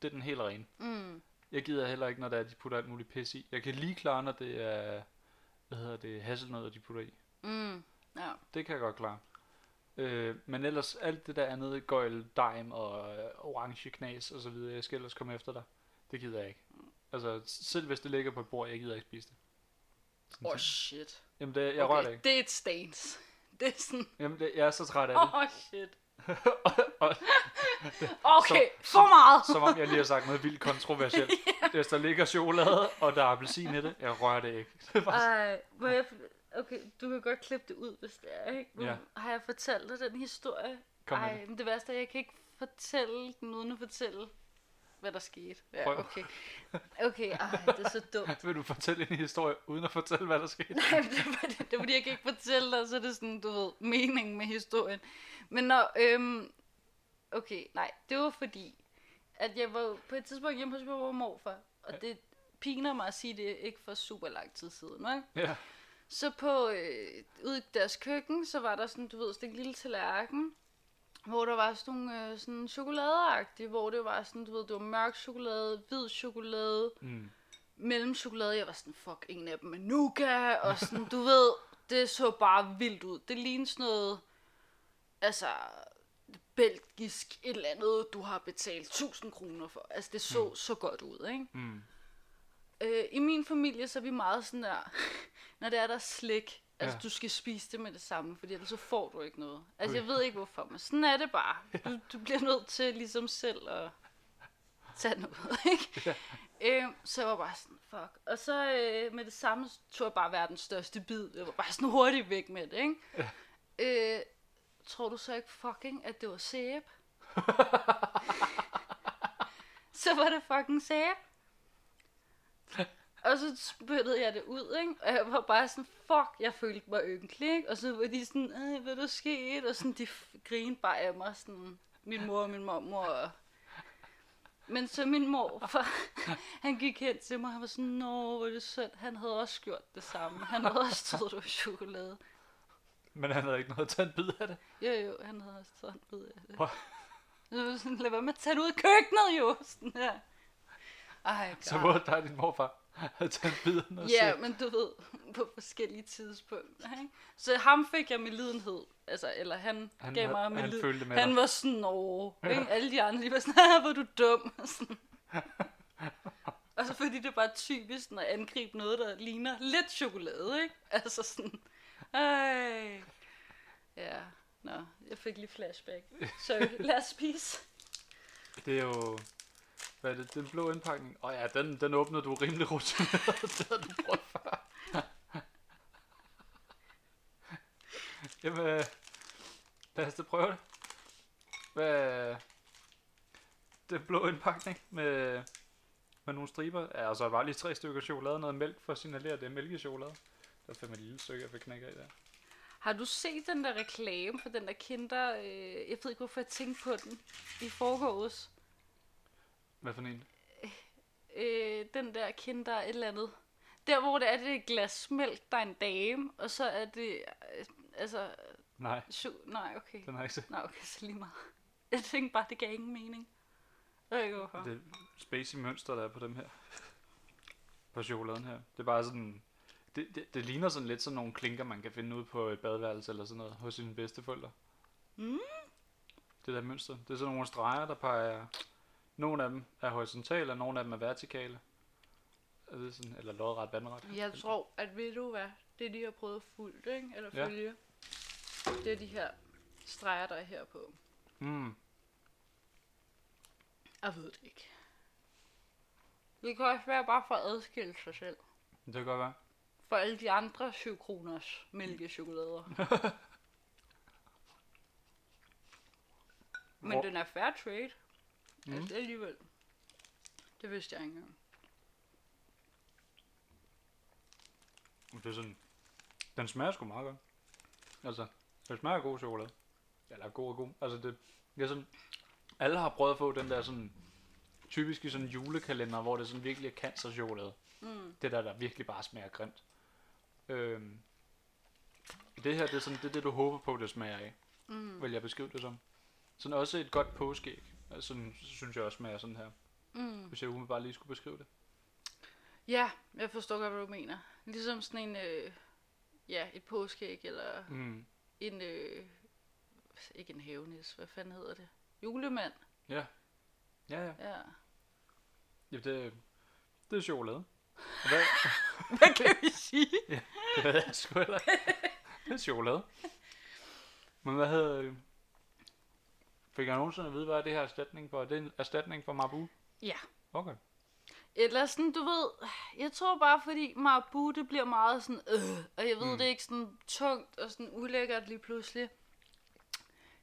det er den helt rene. Mm. Jeg gider heller ikke, når der er, de putter alt muligt pis i. Jeg kan lige klare, når det er, hvad hedder det, hasselnødder, de putter i. Mm, ja. Det kan jeg godt klare. Øh, men ellers alt det der andet, gøjl, dime og øh, orange knas og så videre, jeg skal ellers komme efter dig. Det gider jeg ikke. Altså, selv hvis det ligger på et bord, jeg gider ikke spise det. Åh, oh, shit. Jamen, det, jeg rører det ikke. Det er et stans. Det er sådan, Jamen, det, jeg er så træt af det. åh, oh, shit. og, Okay, for meget. som om jeg lige har sagt noget vildt kontroversielt. Hvis der ligger chokolade, og der er appelsin i det, jeg rører det ikke. Ej, må jeg... Okay, du kan godt klippe det ud, hvis det er, ikke? Nu Ja. Har jeg fortalt dig den historie? Kom Ej, men det værste er, at jeg kan ikke fortælle den, uden at fortælle, hvad der skete. Ja, Prøv. okay. Okay, ej, det er så dumt. Vil du fortælle en historie, uden at fortælle, hvad der skete? Nej, det, er fordi, det er fordi, jeg kan ikke fortælle dig, så er det sådan, du ved, meningen med historien. Men når, øhm, okay, nej, det var fordi, at jeg var på et tidspunkt hjemme hos min mor og morfar, og det piner mig at sige det ikke for super lang tid siden, ikke? Ja. Så på, øh, ude i deres køkken, så var der sådan, du ved, sådan en lille tallerken, hvor der var sådan nogle øh, sådan chokoladeagtige, hvor det var sådan, du ved, det var mørk chokolade, hvid chokolade, Mm. mellemchokolade. Jeg var sådan, fuck, ingen af dem er nougat, og sådan, du ved, det så bare vildt ud. Det lignede sådan noget, altså, belgisk et eller andet, du har betalt 1000 kroner for. Altså, det så så godt ud, ikke? Mm. Øh, I min familie, så er vi meget sådan der, når det er der slik, altså Ja. du skal spise det med det samme, fordi ellers så får du ikke noget. Altså jeg ved ikke hvorfor, men sådan er det bare. Du, du bliver nødt til ligesom selv at tage noget, ikke? Ja. Øh, så jeg var bare sådan, fuck. Og så øh, med det samme tog jeg bare verdens største bid. Jeg var bare sådan hurtigt væk med det, ikke? Øh, tror du så ikke fucking, at det var sæbe? så var det fucking sæbe. Og så spyttede jeg det ud, ikke? Og jeg var bare sådan, fuck, jeg følte mig ynkelig, ikke? Og så var de sådan, øh, hvad der skete? Og sådan, de grinede bare af mig, sådan, min mor og min mormor. Og... Men så min morfar, han gik hen til mig, han var sådan, nå, hvor er det synd. Han havde også gjort det samme. Han havde også troet, det var chokolade. Men han havde ikke noget at tage en bid af det. Jo, jo, han havde også sådan ved af det. Hvor- Så var sådan, lad være med at tage det ud af køkkenet, jo. Sådan her. Ej, Så God. både dig og din morfar havde taget en bid af noget Ja, men du ved, på forskellige tidspunkter, ikke? Så ham fik jeg med lidenhed, altså, eller han, Han gav mig med han lid. følte med Han dig. var sådan, åh, ikke? Alle de andre, de var sådan, hvor du dum. Sådan. Og så fordi det er bare typisk, når jeg angriber noget, der ligner lidt chokolade, ikke? Altså sådan, ej. Ja, nå, jeg fik lige flashback. Sorry, lad os spise. Det er jo... Hvad er det? Den blå indpakning. Åh oh, ja, den, den åbner du rimelig rutineret. det havde du brugt før. Jamen, øh, lad os da prøve det. Hvad... Den blå indpakning med, med nogle striber. Ja, og så bare lige tre stykker chokolade, noget mælk for at signalere, at det er mælkechokolade. Der er fandme et lille stykke, jeg fik knække af der. Har du set den der reklame for den der kinder, øh, jeg ved ikke hvorfor jeg tænkte på den, i forgårs. Hvad for en? øh, den der kinder et eller andet. Der hvor det er det er et glas mælk, der er en dame, og så er det, øh, altså, Nej, su- nej, okay. den har jeg ikke set. Nej, okay, så lige meget. Jeg tænkte bare, det gav ingen mening. Jeg ved ikke hvorfor. Det spacey mønster, der er på dem her. På chokoladen her. Det er bare sådan... Det, det, det ligner sådan lidt sådan nogle klinker, man kan finde ude på et badeværelse eller sådan noget hos sine bedsteforældre. Mm. Det der mønster. Det er sådan nogle streger, der peger... Nogle af dem er horisontale, og nogle af dem er vertikale. Er det sådan, eller lodret vandret. Jeg tror, at ved du hvad, det de har prøvet at fulgt, ikke? Eller Ja. følge, det er de her streger, der er her på. Mm. Jeg ved det ikke. Det kan også være bare for at adskille sig selv. Det kan godt være. For alle de andre 7 kroners mælkechokolader. Men Hvor- den er fair trade. Mm. Altså alligevel. Det vidste jeg ikke engang. Det er sådan... Den smager sgu meget godt. Altså, den smager god chokolade. Eller god og god. Altså, det, det er sådan... Alle har prøvet at få den der sådan... Typisk i sådan en julekalender, hvor det sådan virkelig er cancerchokolade. Mm. Det der, der virkelig bare smager grimt. Øhm, det her, det er sådan, det, er det du håber på, det smager af. Mm. Vil jeg beskrive det som. Sådan også et godt påskeæg. Altså, sådan, synes jeg også smager sådan her. Mm. hvis jeg umiddelbart lige skulle beskrive det. Ja, jeg forstår godt, hvad du mener. Ligesom sådan en, øh, ja, et påskeæg, eller Mm. en, øh, ikke en havenis, hvad fanden hedder det? Julemand, Ja. Ja, ja. ja. ja det, det er chokolade. Hvad, Hvad kan vi sige? det ved jeg sgu heller. Det er chokolade. Men hvad hedder... Fik jeg nogensinde at vide, hvad er det her erstatning for? Er det en erstatning for Mabu? Ja. Okay. Eller sådan, du ved, jeg tror bare, fordi Marabu, det bliver meget sådan, øh, og jeg ved, Mm. det er ikke sådan tungt og sådan ulækkert lige pludselig.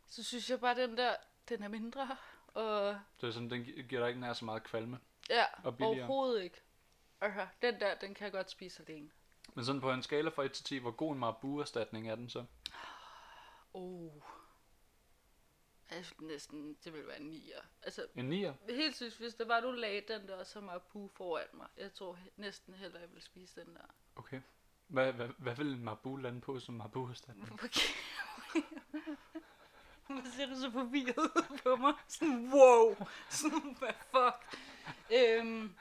Så synes jeg bare, den der, den er mindre, og Det er sådan, den gi- giver dig ikke nær så meget kvalme. ja, Og billigere. overhovedet ikke. Altså, den der, den kan jeg godt spise alene. Men sådan på en skala fra 1 til 10, hvor god en Marabu-erstatning er den så? Oh. Jeg synes næsten, det vil være en nier. Altså, En 9'er? helt synes, hvis det var, du lagde den der som Marabu foran mig. Jeg tror he- næsten heller, jeg vil spise den der. Okay. Hvad, hvad, hvad vil en Marabu lande på som Marabu-erstatning? Okay. Hvad ser du så forvirret ud på mig? Sådan, wow. Sådan, hvad fuck? Øhm,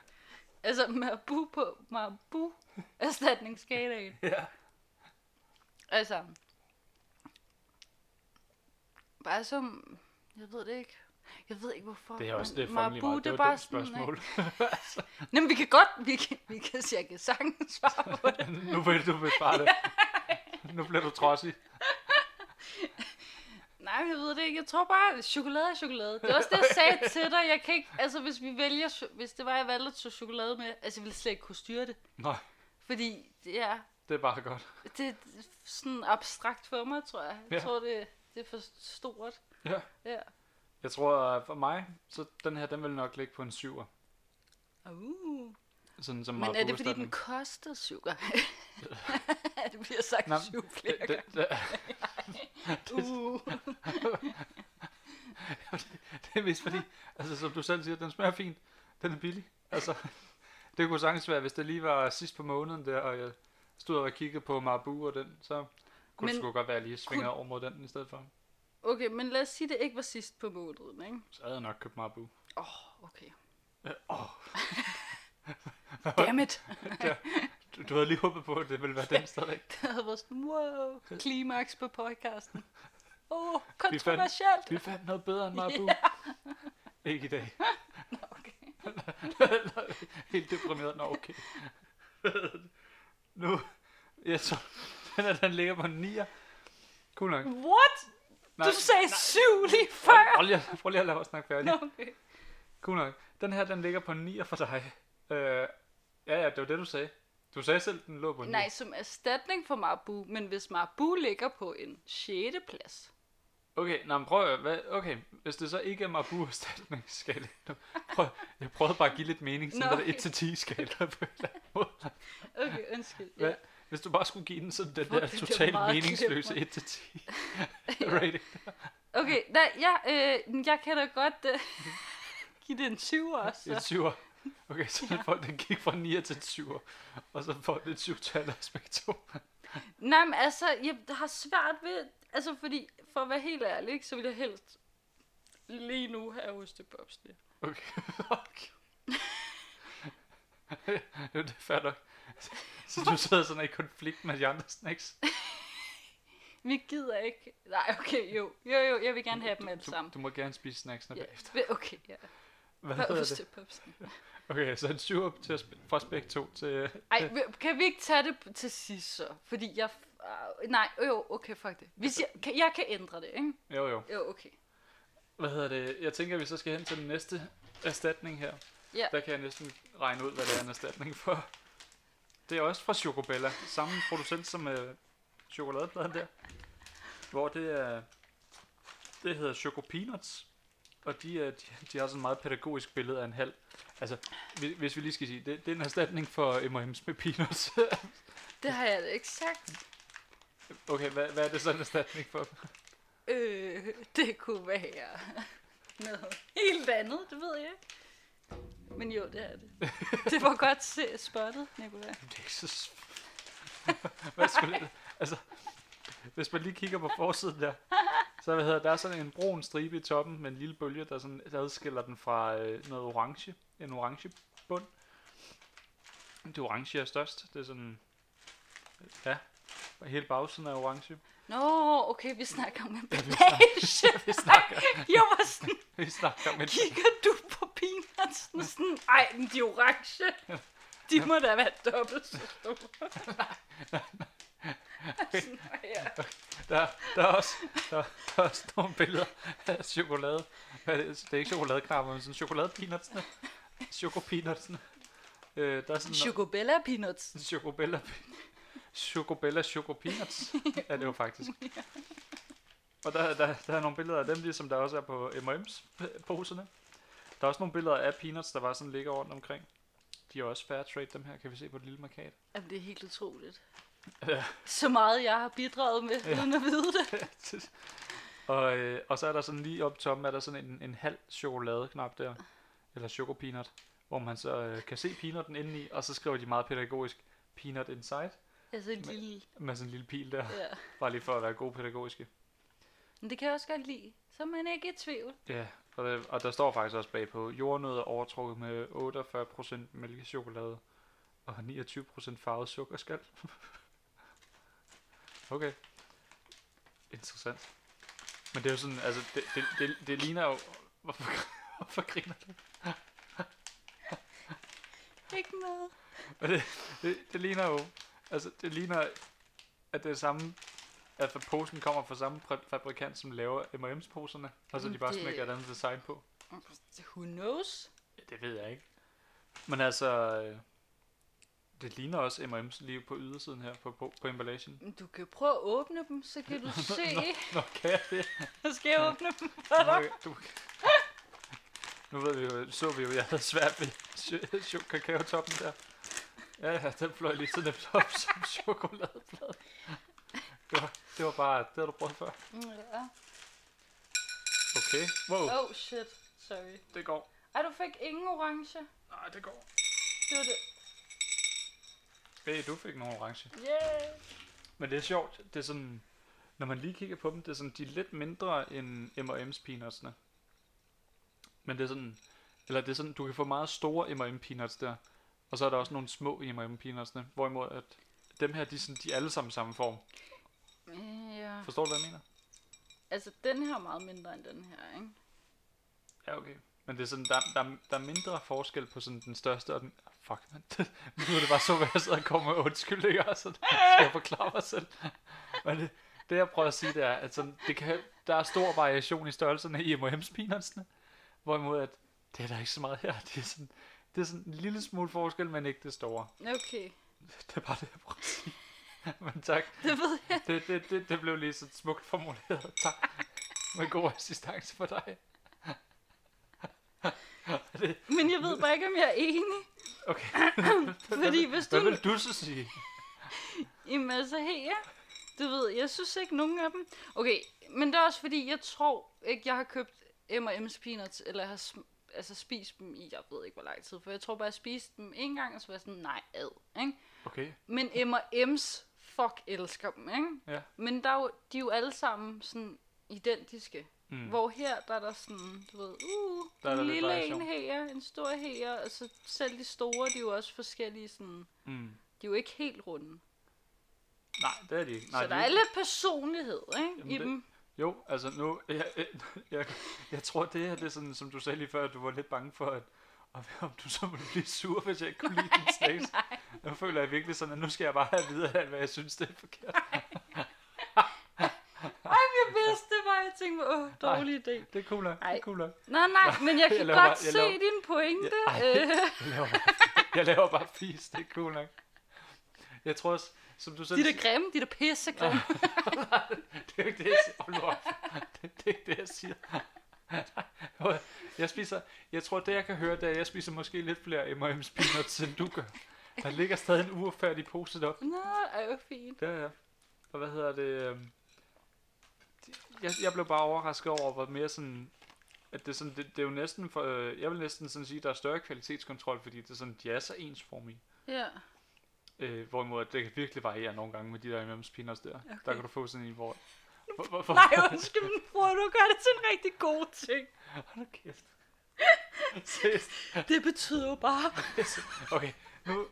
altså, Marabu på Marabu erstatningsskalaen. Ja. Altså, bare som, jeg ved det ikke. Jeg ved ikke hvorfor. Det er også det er lige meget. det Det var bare et spørgsmål. Ikke? Nå, men vi kan godt, vi kan, vi kan sige, jeg kan sagtens svare på det. nu vil du besvare det. Nu bliver du trodsig. Nej, jeg ved det ikke. Jeg tror bare, at chokolade er chokolade. Det er også det, jeg sagde til dig. Jeg kan ikke, altså hvis vi vælger, hvis det var, jeg valgte tage chokolade med, altså jeg ville slet ikke kunne styre det. Nej, Fordi det er, det er bare godt. det er sådan abstrakt for mig, tror jeg. Jeg Ja. tror, det, det er for stort. Ja. Ja. Jeg tror, at for mig, så den her, den vil nok ligge på en 7'er. Uh. Sådan som Men er det, fordi den koster sukker? det bliver sagt Nå, syv flere det, det, det, gange. Uh. det er vist fordi, altså som du selv siger, den smager fint. Den er billig. Altså, det kunne sagtens være, hvis det lige var sidst på måneden der, og jeg stod og kiggede på Marabu og den, så kunne det Men sgu godt være, at jeg lige svingede over mod den i stedet for. Okay, men lad os sige, det ikke var sidst på måneden, ikke? Så havde jeg nok købt Marabu. Åh, oh, okay. Åh, Dammit. du, du havde lige håbet på, at det ville være den stadig. Det havde været sådan, wow, klimaks på podcasten. Åh, oh, fandt- kontroversielt. Vi fandt noget bedre end Marabu. Ikke i dag. Nå, okay. Helt deprimeret. Nå, okay. nu, jeg tror, den, her, den ligger på en 9'er. Cool nok. What? Nej, Du sagde syv lige før. prøv, lige, at- prøv lige at lade os snakke færdig. Okay. Cool nok. Den her, den ligger på en 9'er for dig. Øh, ja, ja, det var det, du sagde. Du sagde selv, den lå på en Nej, som erstatning for Marabu, men hvis Marabu ligger på en 6. plads. Okay, nå, men prøv at, hvad, okay, hvis det så ikke er Marabu erstatningsskala. nu- Prøv, jeg prøvede bare at give lidt mening, sådan der okay. 1-10 skala på en eller anden måde. Okay, undskyld. Hvad? Ja. Hvis du bare skulle give den sådan den der totalt meningsløse glemt. 1-10 rating. Okay, nej, ja, øh, jeg kan da godt øh, give det en 20 også. En Så. syver. Okay, så ja. folk, den gik fra 9 til en 7, og så får det et syvtal af begge to. Nej, men altså, jeg har svært ved, altså fordi, for at være helt ærlig, ikke, så vil jeg helst lige nu have ostepopsene. Okay. okay. jo, det er fair nok. Så du sidder sådan i konflikt med de andre snacks. Vi gider ikke. Nej, okay, jo. Jo, jo, jeg vil gerne have dem alle Du, sammen. du må gerne spise snacksene Ja, bagefter. okay, ja. Hvad Hvad hedder det? Okay, så en 7 til at sp- fra begge to til... Ej, kan vi ikke tage det til sidst så? Fordi jeg... Uh, nej, jo, okay, fuck det. Hvis jeg, kan, jeg kan ændre det, ikke? Jo, jo. Jo, okay. Hvad hedder det? Jeg tænker, at vi så skal hen til den næste erstatning her. Ja. Der kan jeg næsten regne ud, hvad det er en erstatning for. Det er også fra Chocobella. Samme producent som øh, chokoladepladen der. Hvor det er... Det hedder Choco Peanuts. Og de, er, de, de har sådan et meget pædagogisk billede af en halv. Altså, hvis, hvis vi lige skal sige, det, det er en erstatning for M&M's med peanuts. Det har jeg ikke sagt. okay, hvad, hvad er det så en erstatning for? Øh, det kunne være noget helt andet, det ved jeg ikke. Men jo, det er det. Det var godt se- spottet, Nicolai. Det er ikke så... Hvad skulle det? Altså, hvis man lige kigger på forsiden der, Så hvad hedder, der er sådan en brun stribe i toppen med en lille bølge, der sådan der adskiller den fra øh, noget orange. En orange bund. Det orange er størst. Det er sådan... Ja, hele bagsiden er orange. Nå, okay, vi snakker om en Ja, vi snakker, Jeg var sådan, vi snakker om en... kigger du på peanutsene sådan, ej, men de orange. De må da være dobbelt så store. Sådan, ja. Der, der, er også, der, der er også nogle billeder af chokolade. Hvad er det? det er ikke chokoladekrammer, men sådan chokoladepeanutsene. Chokopeanutsene. Øh, der er sådan Chocobella peanuts. Chocobella. Chocobella Choco Peanuts er det jo faktisk. Og der, der, der er nogle billeder af dem, ligesom der også er på M&M's poserne. Der er også nogle billeder af peanuts, der bare sådan ligger rundt omkring. De er også fair trade, dem her, kan vi se på det lille markat. Jamen, det er helt utroligt. Ja. Så meget, jeg har bidraget med, Ja. uden at vide det. og, øh, og så er der sådan lige op toppen, er der sådan en, en halv chokoladeknap der, eller choco peanut, hvor man så øh, kan se peanutten indeni, og så skriver de meget pædagogisk, peanut inside, Altså en lille... med sådan en lille pil der, Ja. bare lige for at være god pædagogiske. Men det kan jeg også godt lide. Så er man ikke i tvivl. Ja, og, det, og der står faktisk også bagpå, jordnødder overtrukket med 48% mælkechokolade og 29% farvet sukkerskal. okay. Interessant. Men det er jo sådan, altså, det, det, det, det ligner jo... Hvorfor, hvorfor griner du? Ikke noget. Det, det, det ligner jo... Altså, det ligner, at det er samme... At posen kommer fra samme fabrikant, som laver M&M's poserne, og så de Jamen, bare det- smækker et andet design på. Who knows? Ja, det ved jeg ikke. Men altså, øh, det ligner også M&M's lige på ydersiden her på, på, på emballagen. Du kan prøve at åbne dem, så kan du se. Nå, kan jeg det? Skal jeg åbne dem for dig? Du, du, nu ved vi jo, så vi jo, jeg havde svært ved ch- ch- kakaotoppen der. Ja, ja, den fløj lige så nemt op som chokoladeplade. Det var, det var bare, det har du prøvet før. Ja. Okay, wow, Oh shit, sorry. det går. Ej, du fik ingen orange. Nej, det går. Det var det. Hey, du fik nogle orange. Yeah. Men det er sjovt, det er sådan, når man lige kigger på dem, det er sådan, de er lidt mindre end M&M's peanutsene. Men det er sådan, eller det er sådan, du kan få meget store M&M peanuts der, og så er der også nogle små M&M peanutsene, hvorimod at dem her, de er, sådan, de er alle sammen samme form. Ja. Forstår du, hvad jeg mener? Altså, den her er meget mindre end den her, ikke? Ja, okay. Men det er sådan, der, der, der er mindre forskel på sådan den største og den... Fuck, man. nu er det bare så, hvad jeg sidder og kommer med undskyldninger, og så skal jeg forklare mig selv. Men det, det jeg prøver at sige, det er, at sådan, det kan, der er stor variation i størrelserne i M&M's. Hvorimod, at det er der ikke så meget her. Det er sådan, det er sådan en lille smule forskel, men ikke det store. Okay, Det er bare det, jeg prøver at sige. Men tak. det ved jeg. Det, det, det, det blev lige så smukt formuleret. Tak. Med god assistance for dig. det, Men jeg ved bare ikke, om jeg er enig. okay. Fordi hvis Hvad du... vil du så sige? Jamen altså her, du ved, jeg synes ikke nogen af dem. Okay, men det er også fordi, jeg tror ikke, jeg har købt M&M's peanuts, eller har sm- altså spist dem i, jeg ved ikke hvor lang tid, for jeg tror bare, jeg spiste dem en gang, og så var jeg sådan, nej, ad, ikke? Okay. Men M&M's, fuck, elsker dem, ikke? Ja. Men der er jo, de er jo alle sammen sådan identiske. Mm. Hvor her, der er der sådan, du ved, uh, Der er en der lille en her, en stor her, og så selv de store, de er jo også forskellige sådan, Mm. de er jo ikke helt runde. Nej, det er de ikke. Nej, så de der er lidt personlighed, ikke, Jamen, i det- dem. Jo, altså nu, jeg, jeg, jeg, jeg tror det her, det er sådan, som du sagde lige før, at du var lidt bange for, at, at om du så ville blive sur, hvis jeg ikke kunne lide din snacks. Nu føler jeg virkelig sådan, at nu skal jeg bare have at vide, at hvad jeg synes, det er forkert. Ej, jeg vidste det bare, jeg tænkte, åh, dårlig idé. Det er cool nok, det er cool nok. Nej, nej, men jeg kan Jeg jeg godt bare- jeg se laver- din pointe. Ja, ej. Jeg laver bare, jeg laver bare fis, det er cool nok. Jeg tror også, som du selv de der grimme, de der pisse grimme. Det er jo ikke det, jeg siger. Hold op. Det, det er ikke det, jeg siger. Jeg spiser, jeg tror, det jeg kan høre, det er, at jeg spiser måske lidt flere M&M's peanuts, end du gør. Der ligger stadig en uretfærdig pose deroppe. Nå, er jo fint. Ja, ja. Og hvad hedder det? øhm, Jeg, jeg blev bare overrasket over, hvor mere sådan... At det, er sådan, det, det er jo næsten for, øh, jeg vil næsten sådan sige, at der er større kvalitetskontrol, fordi det er sådan, de er så ensformige. Ja. Øh, hvorimod det kan virkelig variere nogle gange med de der M&M's peanuts der. Okay. Der kan du få sådan en, hvor... Hvor- Hvorfor? Nej, undskyld, men bror, du gør det til en rigtig god ting. Hold nu kæft. Det betyder jo bare... Okay, nu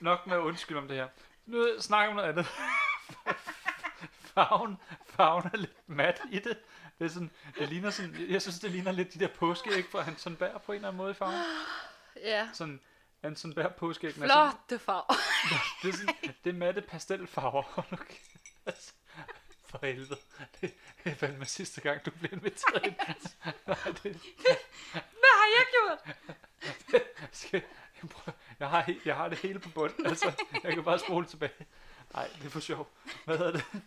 nok med at undskylde om det her. Nu snakker vi om noget andet. farven, farven er lidt mat i det. Det, er sådan, det ligner sådan, jeg synes, det ligner lidt de der påskeæg fra Hanson Berg på en eller anden måde i farven. Ja. Sådan, Hanson Berg påskeæg. Flotte farver. Det er, sådan, det er matte pastelfarver. Altså, For helvede. Det er fandme sidste gang, du bliver inviteret ind. Nej, det, Hvad har jeg gjort? skal, jeg, prøver, jeg, har, jeg har det hele på bund. Altså, jeg kan bare spole tilbage. Nej, det er for sjov. Hvad hedder det?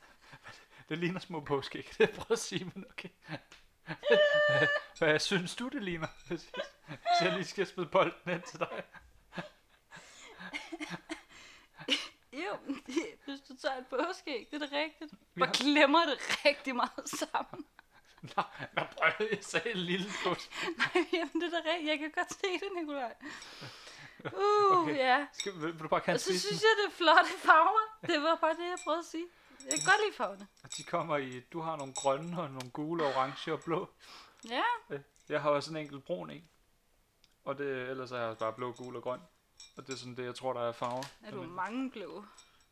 Det ligner små påskeæg. Det er prøv at sige, men okay. Hvad, hvad synes du, det ligner? Hvis jeg, lige skal smide bolden ind til dig. Jo, det, hvis du tager et påskeæg, det er det rigtigt. Ja. Og klemmer det rigtig meget sammen. Nej, jeg prøvede, jeg sagde en lille påske. Nej, jamen det er da rigtigt. Jeg kan godt se det, Nikolaj. Uh, Okay. ja. Skal, vil, vil du bare Og kalde så synes jeg, det er flotte farver. Det var bare det, jeg prøvede at sige. Jeg kan godt lide farverne. De kommer i, du har nogle grønne og nogle gule, orange og blå. Ja, Jeg har også en enkelt brun en. Og det, ellers er jeg bare blå, gul og grøn. Og det er sådan det, jeg tror, der er farver. er du mange blå.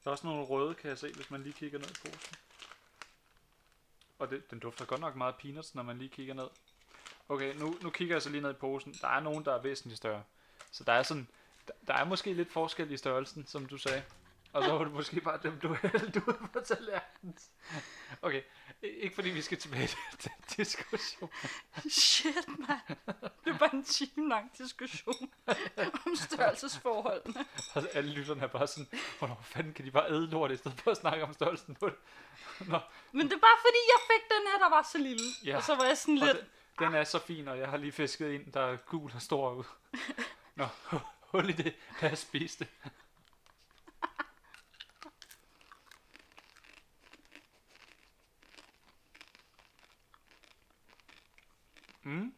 Der er også nogle røde, kan jeg se, hvis man lige kigger ned i posen. Og det, den dufter godt nok meget peanuts, når man lige kigger ned. Okay, nu, nu kigger jeg så lige ned i posen. Der er nogen, der er væsentligt større. Så der er sådan, der, er måske lidt forskel i størrelsen, som du sagde. Og så var det måske bare dem, du hældte ud på tallerkenen. Okay, ikke fordi vi skal tilbage til den diskussion. Shit, mand. Det var en time lang diskussion om størrelsesforholdene. Og alle lytterne er bare sådan, hvornår fanden kan de bare æde lort, i stedet for at snakke om størrelsen på det. Nå, Men det er bare fordi, jeg fik den her, der var så lille. Ja. Og så var jeg sådan lidt... den, den er så fin, og jeg har lige fisket ind, der er gul og stor ud. Nå, hul i det, da jeg spiste det. Mm.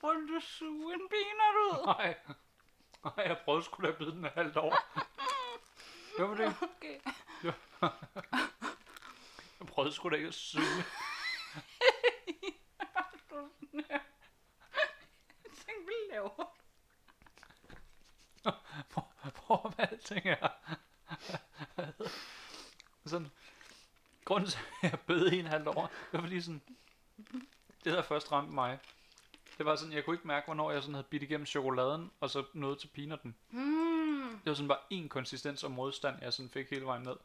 Hvor du suge en peanut ud? Nej. Nej, jeg prøvede sgu da at bide den halvt over. Hvad var det? Okay. Jeg prøvede sgu da ikke at suge. Tænk, hvad laver? Hvor, med alting er. sådan, grunden til, at jeg bød en halvt over, det var fordi sådan, det der først ramte mig, det var sådan, jeg kunne ikke mærke, hvornår jeg sådan havde bidt igennem chokoladen, og så nåede til peanutten. Mm. Det var sådan bare en konsistens og modstand, jeg sådan fik hele vejen ned.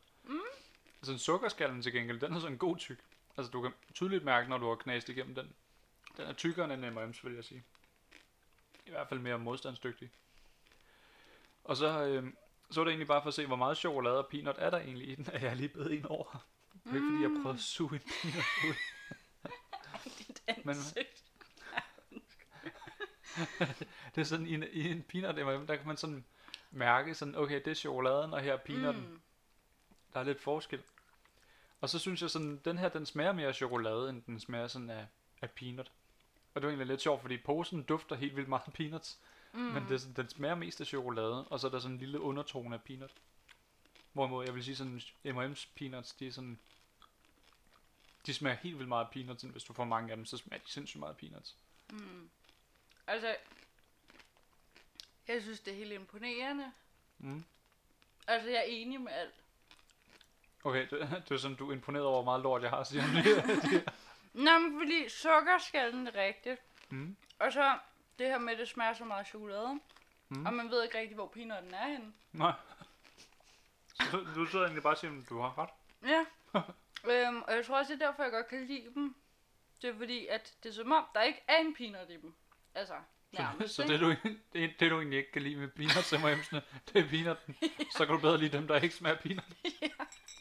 Mm. Sådan sukkerskallen til gengæld, den er sådan god tyk. Altså du kan tydeligt mærke, når du har knast igennem den. Den er tykkere end M&M's, vil jeg sige. I hvert fald mere modstandsdygtig. Og så, øh, så var det egentlig bare for at se, hvor meget chokolade og peanut er der egentlig i den, at jeg lige bed en over. Det er ikke fordi, jeg prøvede at suge en peanut ud. Men-. Det er sådan, i en, i en peanut M&M, der kan man sådan mærke sådan, okay, det er chokoladen, og her er peanutten. Mm. Der er lidt forskel. Og så synes jeg sådan, den her, den smager mere af chokolade, end den smager sådan af, af peanut. Og det var egentlig lidt sjovt, fordi posen dufter helt vildt meget af peanuts. Mm. Men det, er sådan- den smager mest af chokolade, og så er der sådan en lille undertone af peanut. Hvorimod jeg vil sige sådan, M&M's peanuts, de er sådan... De smager helt vildt meget af peanuts, hvis du får mange af dem, så smager de sindssygt meget af peanuts. Altså, jeg synes, det er helt imponerende. Mm. Altså, jeg er enig med alt. Okay, det, det er sådan, du er imponeret over, hvor meget lort jeg har, siger du lige. Nå, men fordi sukkerskallen er rigtigt. mm. Og så det her med, at det smager så meget af chokolade. Mm. Og man ved ikke rigtig, hvor peanutten er henne. Nej. Så du, sidder egentlig bare og siger, at du har ret. Ja. øhm, og jeg tror også, det er derfor, jeg godt kan lide dem. Det er fordi, at det er som om, der ikke er en peanut i dem. Altså, Så, nærmest, så ikke? det, du, det, det, du egentlig ikke kan lide med peanuts det er peanutten. Så kan du bedre lide dem, der ikke smager peanut.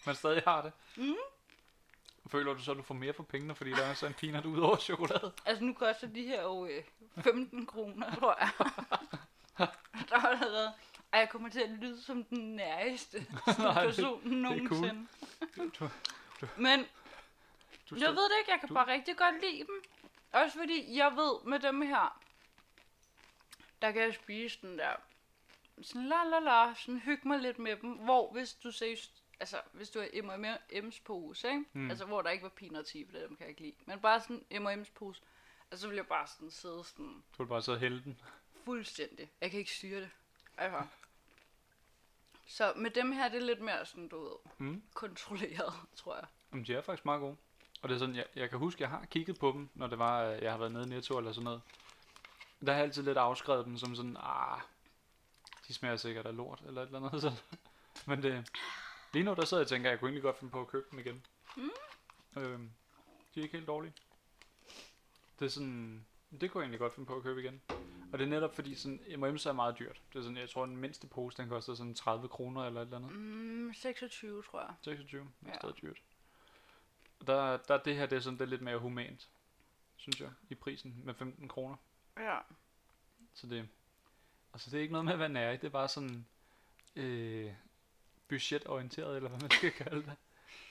Men stadig har det. Mm. Føler du så, at du får mere for pengene, fordi der er så en peanut ud over chokolade? Altså, nu koster de her jo øh, 15 kroner, tror jeg. der er allerede... Ej, jeg kommer til at lyde som den Nej, det- person det er cool. nogensinde. Du, Men du jeg ved det ikke, jeg kan du- bare rigtig godt lide dem. Også fordi jeg ved med dem her, der kan jeg spise den der sådan la la la, sådan hygge mig lidt med dem, hvor hvis du seriøst, altså hvis du er M&M's pose, ikke? Mm. Altså hvor der ikke var peanuts i, for dem kan jeg ikke lide, men bare sådan M&M's pose, altså så vil jeg bare sådan sidde sådan Du vil bare sidde og hælde den. fuldstændig, jeg kan ikke styre det, altså. Så med dem her, det er lidt mere sådan, du ved, Mm. kontrolleret, tror jeg. Jamen, de er faktisk meget gode. Og det er sådan, jeg, jeg kan huske, jeg har kigget på dem, når det var, øh, jeg har været nede i Netto eller sådan noget. Der har jeg altid lidt afskrevet dem som sådan, ah, de smager sikkert af lort, eller et eller andet sådan. Men det, lige nu der sidder jeg og tænker, at jeg kunne egentlig godt finde på at købe dem igen. Mm. Øhm, de er ikke helt dårlige. Det er sådan, det kunne jeg egentlig godt finde på at købe igen. Og det er netop fordi, sådan, M&M's er meget dyrt. Det er sådan, jeg tror, den mindste pose, den koster sådan 30 kroner eller et eller andet. Mm, 26, tror jeg. 26, det er Ja. stadig dyrt. Og Der, der er det her, det er sådan det er lidt mere humant, synes jeg, i prisen med 15 kroner. Ja. Så det, altså det er ikke noget med at være nær, det er bare sådan øh, budgetorienteret, eller hvad man skal kalde det.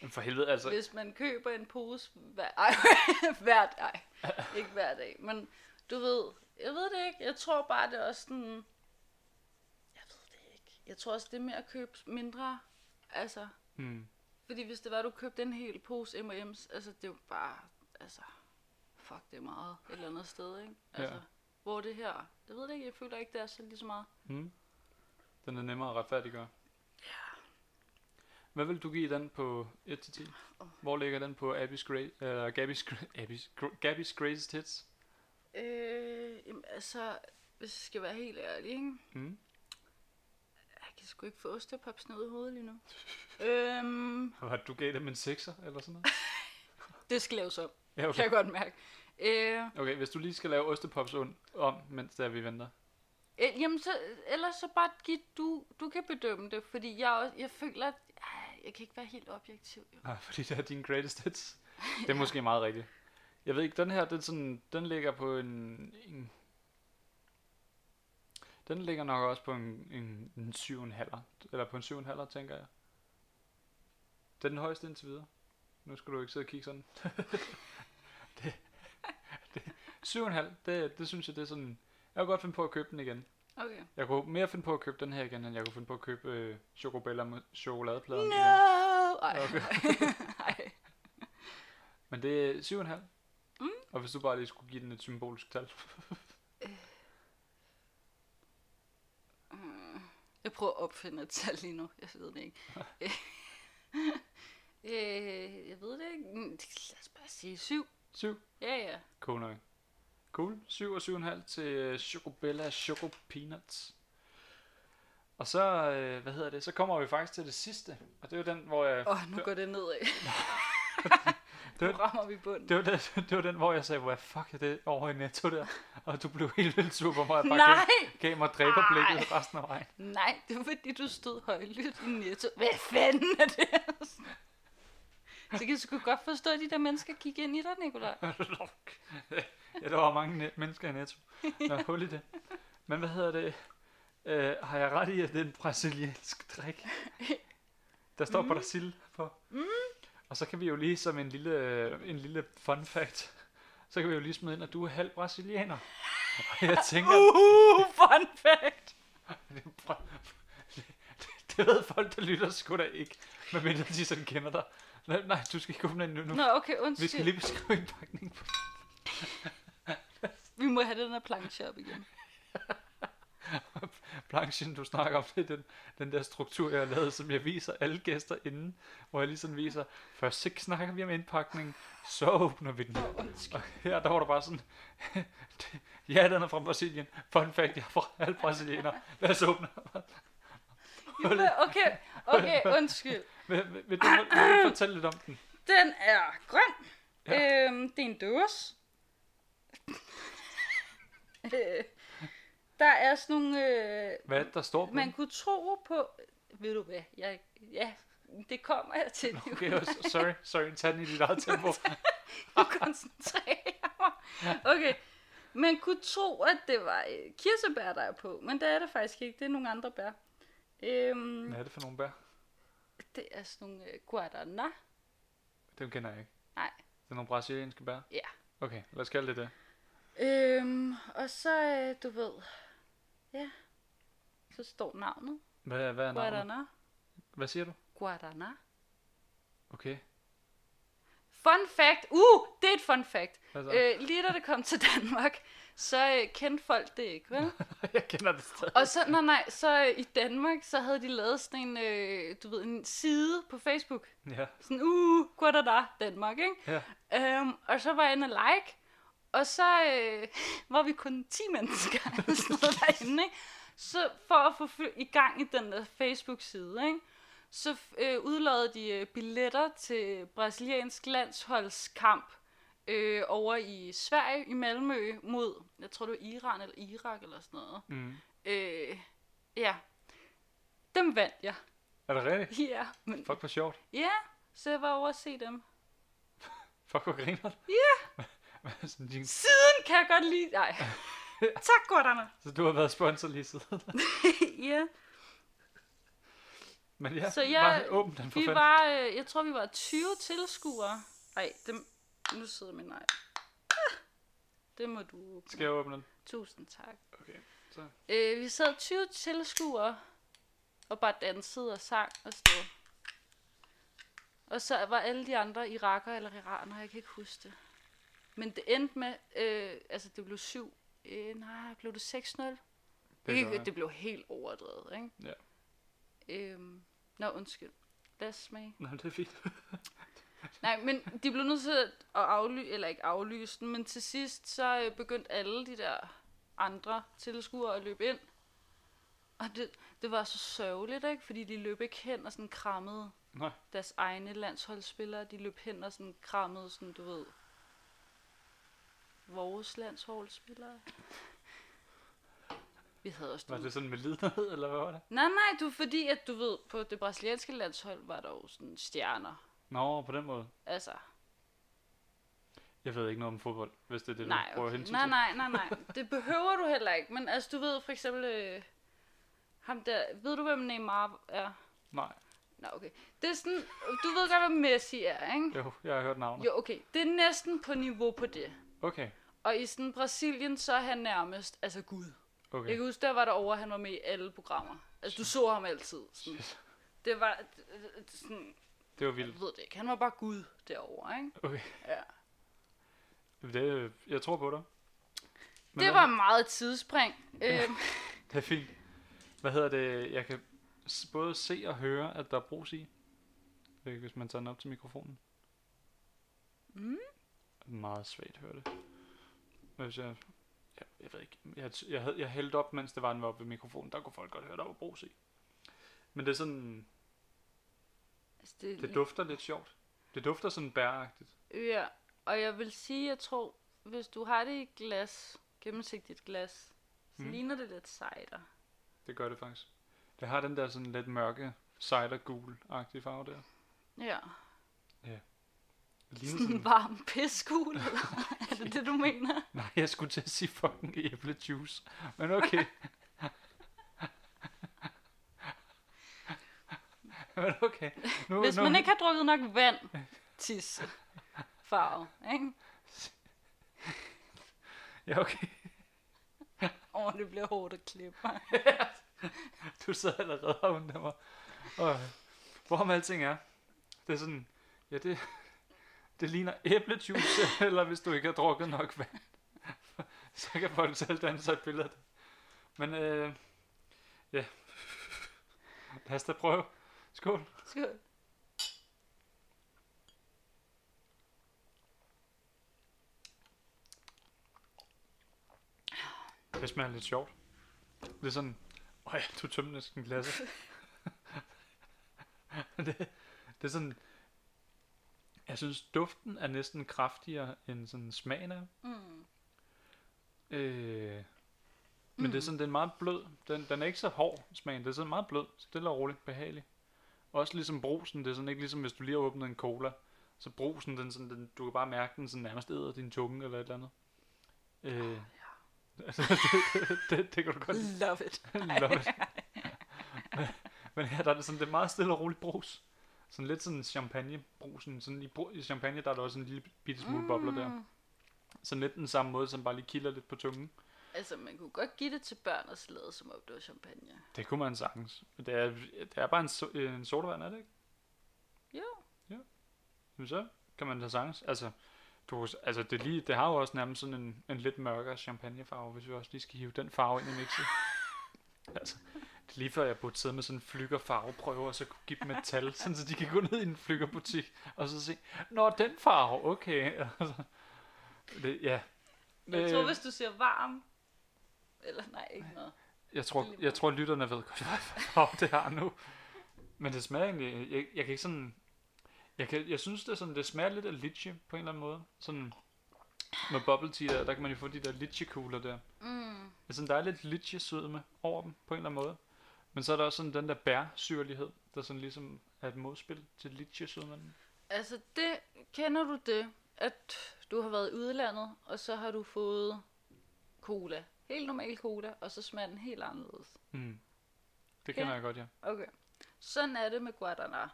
Men for helvede, altså, Hvis man køber en pose hver, ej, hver dag, ikke hver dag, men du ved, jeg ved det ikke, jeg tror bare, det er også sådan, jeg ved det ikke, jeg tror også, det er mere at købe mindre, altså, hmm, fordi hvis det var, du købte en hel pose M&M's, altså, det er jo bare, altså, fuck, det er meget et eller andet sted, ikke? Altså, Ja. hvor det her, jeg ved det ikke, jeg føler ikke, det er så lige så meget. hmm, den er nemmere at retfærdiggøre. Hvad vil du give den på 1-10? Hvor ligger den på Abby's, Gra- eller Gabby's, Abby's, Gabby's Greatest Hits? Øh, jamen, altså, hvis jeg skal være helt ærlig, ikke? Hmm? Jeg kan sgu ikke få ostepops ned i hovedet lige nu. øhm, Var du gav dem en 6'er eller sådan noget? det skal laves om, Ja, kan okay. jeg godt mærke. Øh, Okay, hvis du lige skal lave ostepops om, mens der vi venter. øh, jamen, så, ellers så bare giv, du, du kan bedømme det, fordi jeg, også, jeg føler, at jeg kan ikke være helt objektiv. Jo. Nej, fordi det er din greatest hits. Det er måske meget rigtigt. Jeg ved ikke, den her, den, sådan, den ligger på en, en... Den ligger nok også på en, en, en 7,5. Eller på en 7,5, tænker jeg. Det er den højeste indtil videre. Nu skal du ikke sidde og kigge sådan. det, det, 7,5, det, det synes jeg, det er sådan... Jeg kunne godt finde på at købe den igen. Okay. Jeg kunne mere finde på at købe den her igen, end jeg kunne finde på at købe øh, Chocobella med chokoladepladen No! Ej. Okay. Ej. Men det er 7,5. Mm. Og hvis du bare lige skulle give den et symbolisk tal. Mm. Jeg prøver at opfinde et tal lige nu. Jeg ved det ikke. øh, jeg ved det ikke. Mm, Lad os bare sige syv. 7. Ja, ja. Cool nok. Cool. 7 og 7,5 til øh, Chocobella Choco Peanuts. Og så, øh, hvad hedder det, så kommer vi faktisk til det sidste. Og det er jo den, hvor jeg... Åh, oh, nu går det nedad. Det nu var- rammer vi bunden. Det var, den, det var den, hvor jeg sagde, hvad fuck er det over i netto der? Og du blev helt vildt sur på mig. og bare Nej, Gav, gav mig dræberblikket resten af vejen. nej, det var fordi, du stod højlydt i netto. Hvad fanden er det? Så kan jeg sgu godt forstå, at de der mennesker kigger ind i dig, Nicolaj. ja, der var mange net- mennesker i netto. Nå, hul i det. Men hvad hedder det? Øh, har jeg ret i, at det er en brasiliansk drik? Der står mm. Brasil på. Mm. Og så kan vi jo lige som en lille, en lille fun fact, så kan vi jo lige smide ind, at du er halv brasilianer. Og jeg tænker, Uh, fun fact. det, det ved folk, der lytter sgu da ikke, medmindre de sådan kender dig. Nej, nej, du skal ikke åbne den nu. nu. Nå, okay, Vi skal undskyld. lige beskrive indpakningen på Vi må have den her planche op igen. planchen, du snakker om, det er den, den der struktur, jeg har lavet, som jeg viser alle gæster inden, hvor jeg lige sådan viser, først så snakker vi om indpakningen, så åbner vi den. Undskyld. Og her, der var der bare sådan, ja, den er fra Brasilien, fun fact, jeg er fra alle brasilianer, lad os åbne. Okay, okay, undskyld. Vil, vil, vil, du, vil du fortælle lidt om den? Den er grøn. Ja. Øhm, det er en dåse. Øh, der er sådan nogle... Øh, Hvad er der står på man kunne tro på... Ved du hvad? Jeg, ja, det kommer jeg til. Okay, oh, sorry, sorry, tag den i dit eget tempo. Nu koncentrerer mig. Okay. Man kunne tro, at det var øh, kirsebær, der er på, men det er det faktisk ikke. Det er nogle andre bær. Øhm, Hvad er det for nogle bær? det er sådan nogle øh, guarana. Dem kender jeg ikke. Nej. Det er nogle brasilianske bær? Ja. Okay, lad os kalde det det. Øhm, og så, øh, du ved, ja. Så står navnet. Hvad, hvad er navnet? Guarana. Hvad siger du? Guarana. Okay. Fun fact. Uh, det er et fun fact. Øh, lige da det kom til Danmark, så øh, kendte folk det ikke, vel? jeg kender det stadig. Og så, nej, nej, så øh, i Danmark, så havde de lavet sådan en, øh, du ved, en side på Facebook. Ja. Sådan, uh, Guadada, Danmark, ikke? Ja. Um, og så var jeg inde og like, og så øh, var vi kun 10 mennesker noget derinde, ikke? Så for at få i gang i den der Facebook-side, ikke? så øh, udlodede de øh, billetter til brasiliansk landsholdskamp øh, over i Sverige, i Malmø, mod, jeg tror det var Iran eller Irak eller sådan noget. Mm. Øh, ja, dem vandt jeg. Er det rigtigt? Ja, men, Fuck, hvor sjovt. ja, så jeg var over at se dem. Fuck, hvor griner? Ja, siden kan jeg godt lide... Nej. tak, Gordana. Så du har været sponsor lige siden. ja, Men ja, Så jeg- bare åbn den for vi fanden. var, øh, jeg tror vi var 20 tilskuere. Nej, dem, nu sidder min nej. Ah, Det må du åbne. Skal jeg åbne den? Tusind tak. Okay. Så. Øh, vi sad 20 tilskuere og bare dansede og sang og stod. Og så var alle de andre iraker eller iranere, jeg kan ikke huske det. Men det endte med, øh, altså det blev 7, øh, nej, blev det 6-0? Det ikke, det blev helt overdrevet, ikke? Ja. Øhm, nå, undskyld. Lad os smage. Nå, det er fint. Nej, men de blev nødt til at aflyse, eller ikke aflyse den, men til sidst så øh, begyndte alle de der andre tilskuere at løbe ind. Og det, det var så sørgeligt, ikke? Fordi de løb ikke hen og sådan krammede Nej. deres egne landsholdsspillere. De løb hen og sådan krammede sådan, du ved, vores landsholdsspillere. Vi havde også... Var det sådan med lidenhed, eller hvad var det? Nej, nej, du fordi, at du ved, på det brasilianske landshold var der jo sådan stjerner. Nå, på den måde. Altså, Jeg ved ikke noget om fodbold, hvis det er det, nej, du prøver at okay. hente nej, nej, nej, nej. Det behøver du heller ikke. Men altså, du ved for eksempel, øh, ham der, ved du, hvem Neymar er? Nej. Nå, okay. Det er sådan, du ved godt, hvad Messi er, ikke? Jo, jeg har hørt navnet. Jo, okay. Det er næsten på niveau på det. Okay. Og i sådan Brasilien, så er han nærmest, altså Gud. Okay. Jeg kan huske, der var der over, han var med i alle programmer. Altså, du så ham altid. Sådan. Det var det- det- sådan, Det var jeg vildt. ved det ikke. Han var bare Gud derovre, ikke? Okay. Ja. Det, jeg tror på dig. Men Det hvad- var meget tidsspring. Øhm, Det er fint. Hvad hedder det? Jeg kan både se og høre, at der er brus i. Øh, Hvis man tager den op til mikrofonen. Mm. Meget svagt høre det. Hvis jeg, jeg, jeg ved ikke. Jeg, jeg, havde, jeg hældte op, mens det var, den var oppe ved mikrofonen. Der kunne folk godt høre, der var brus i. Men det er sådan... altså, det, Det dufter lidt sjovt. Det dufter sådan bæragtigt. Ja, og jeg vil sige, jeg tror, hvis du har det i glas, gennemsigtigt glas, så Mm. ligner det lidt cider. Det gør det faktisk. Det har den der sådan lidt mørke cider gul-agtige farve der. Ja. Det ligner Sådan en varm piskul, eller er det det, du mener? nej, jeg skulle til at sige fucking æblejuice. Men okay. Men okay. Nu, Hvis nu, man ikke har drukket nok vand, tis farve, ikke? Ja, okay. Åh, oh, det bliver hårdt at klippe. Du sad allerede og undrer mig. Og, hvorom alting er. Det er sådan, ja det, det ligner æblejuice, eller hvis du ikke har drukket nok vand. Så kan folk selv danne sig et billede. Men øh, ja, lad os da prøve. Skål. Skål. Det smager lidt sjovt. Det er sådan, åh ja, du tømte næsten glasset. det, det er sådan, jeg synes duften er næsten kraftigere end sådan smagen af. Mm. Øh, men mm. det er sådan, den er meget blød. Den, den er ikke så hård, smagen. Det er sådan meget blød, stille og roligt, behagelig. Også ligesom brusen, det er sådan ikke ligesom hvis du lige har åbnet en cola. Så brusen, den, sådan, den, du kan bare mærke den sådan nærmest æder din tunge eller et eller andet. Øh, altså, det, det, det, det kan du godt lide. Love it. Love it. men, men her der er det sådan, det er meget stille og roligt brus. Sådan lidt sådan champagnebrusen. Sådan i, i champagne, der er der også en lille bitte smule mm. bobler der. Sådan lidt den samme måde, som bare lige kilder lidt på tungen. Altså, man kunne godt give det til børn og så lade som om det var champagne. Det kunne man sagtens. Det er, det er bare en, so, en sodavand, er det ikke? Jo. Men så kan man da sagtens. Altså, du, altså det, lige, det har jo også nærmest sådan en, en lidt mørkere champagnefarve, hvis vi også lige skal hive den farve ind i mixet. altså, det er lige før jeg burde sidde med sådan en flygger farveprøve, og så kunne give dem et tal, sådan så de kan gå ned i en flyggerbutik, og så se, Nå, den farve, okay. Altså, det, ja. Jeg tror, Øh, hvis du siger varm, eller nej, ikke noget. Jeg tror, jeg tror lytterne ved godt, hvad farve det har nu. Men det smager egentlig, jeg, jeg kan ikke sådan, jeg, kan, jeg synes det er sådan, det smager lidt af litchi på en eller anden måde. Sådan, med bubble tea der, der kan man jo få de der litchi kugler der. Mm. Altså, der er lidt litchi sødme over dem på en eller anden måde. Men så er der også sådan den der bærsyrlighed, der sådan ligesom er et modspil til litchi sødmen. Altså, det, kender du det, at du har været i udlandet, og så har du fået cola. Helt normal cola, og så smager den helt anderledes. Mm. Det kender jeg godt, ja. Okay. Sådan er det med Guadana.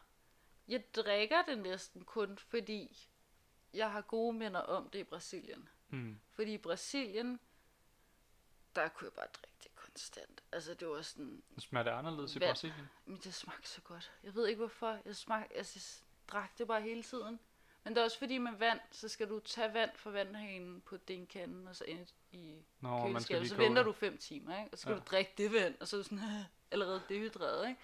Jeg drikker det næsten kun, fordi jeg har gode minder om det i Brasilien. Mm. Fordi i Brasilien, der kunne jeg bare drikke det konstant. Altså, det var sådan, Smager det anderledes i Vand. Brasilien? men det smagte så godt. Jeg ved ikke hvorfor. Jeg, smag, altså, jeg drak det bare hele tiden. Men det er også fordi med vand, så skal du tage vand fra vandhanen på din kande, og så ind i Nå, køleskabet. Så venter det. du fem timer, ikke? og så skal Ja. du drikke det vand, og så er du sådan allerede dehydreret. Ikke?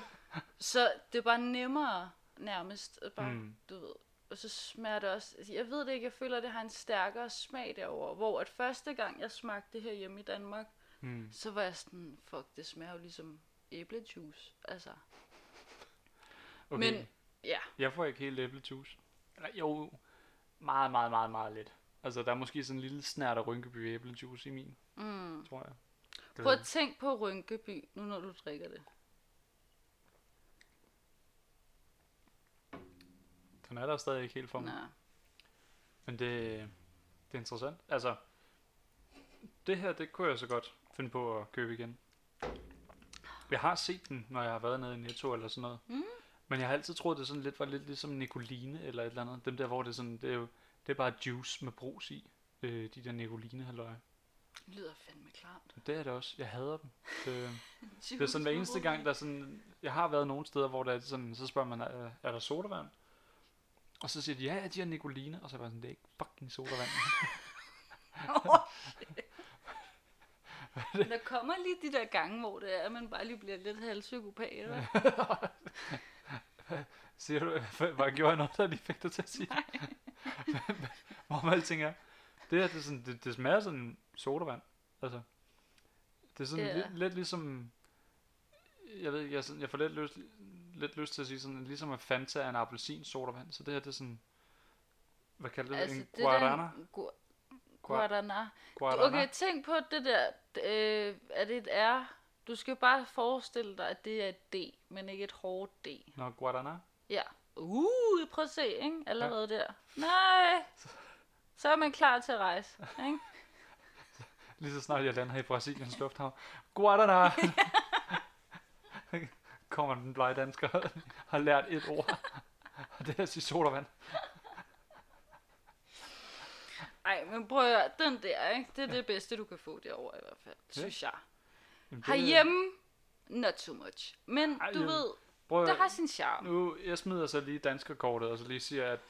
så det er bare nemmere nærmest. At bare, Mm. mm. du ved. Og så smager det også, altså, jeg ved det ikke, jeg føler, at det har en stærkere smag derover. Hvor at første gang, jeg smagte det her hjemme i Danmark, Mm. så var jeg sådan, fuck, det smager jo ligesom æblejuice. Altså, Okay. Men- ja. Jeg får ikke helt æblejuice. Eller jo, meget, meget, meget, meget lidt. Altså, der er måske sådan en lille snært af Rynkeby æblejuice i min, mm. tror jeg. Det Prøv at tænk på Rynkeby, nu når du drikker det. Den er der stadig ikke helt for mig. Nej. Men det, det er interessant. Altså, det her, det kunne jeg så godt finde på at købe igen. Jeg har set den, når jeg har været nede i Netto eller sådan noget. Mm. Men jeg har altid troet, det sådan lidt var lidt ligesom Nicoline eller et eller andet. Dem der, hvor det er sådan, det er jo det er bare juice med brus i. Øh, de der Nicoline halløj. Det lyder fandme klart. Det er det også. Jeg hader dem. Det, det er sådan hver eneste gang, der er sådan... Jeg har været nogle steder, hvor der er sådan, så spørger man, er, er der sodavand? Og så siger de, ja, de har Nicoline. Og så er jeg bare sådan, det er ikke fucking sodavand. der kommer lige de der gange, hvor det er, at man bare lige bliver lidt halvpsykopat. Siger du, hvad gjorde jeg noget, der lige fik dig til at sige det? Hvor alting er. Det her, det, er sådan, det, det smager sådan sodavand. Altså, det er sådan Ja. lidt, lidt ligesom, jeg ved ikke, jeg, sådan, jeg får lidt lyst, lidt lyst til at sige sådan, ligesom at Fanta er en appelsin sodavand. Så det her, det er sådan, hvad kalder det? Altså, en det guarana? der... Gu- Guarana. guarana? Okay, tænk på det der. Øh, er det et R? Du skal bare forestille dig, at det er et D, men ikke et hårdt D. Nå, guarana? Ja. Uh, prøv at se, ikke? Allerede der. Nej. Så er man klar til at rejse, ikke? Lige så snart jeg lander i Brasiliens lufthavn. Guarana! Kommer den blege dansker har lært et ord. Og det er at sige sodavand. Ej, men prøv at høre, den der, ikke? Det er det bedste, du kan få derovre i hvert fald, synes jeg. Jamen, det- Herhjemme, not so much. Men Ej, du jo. ved, Prøv, det har sin charme. nu, jeg smider så lige danskerkortet, og så lige siger, at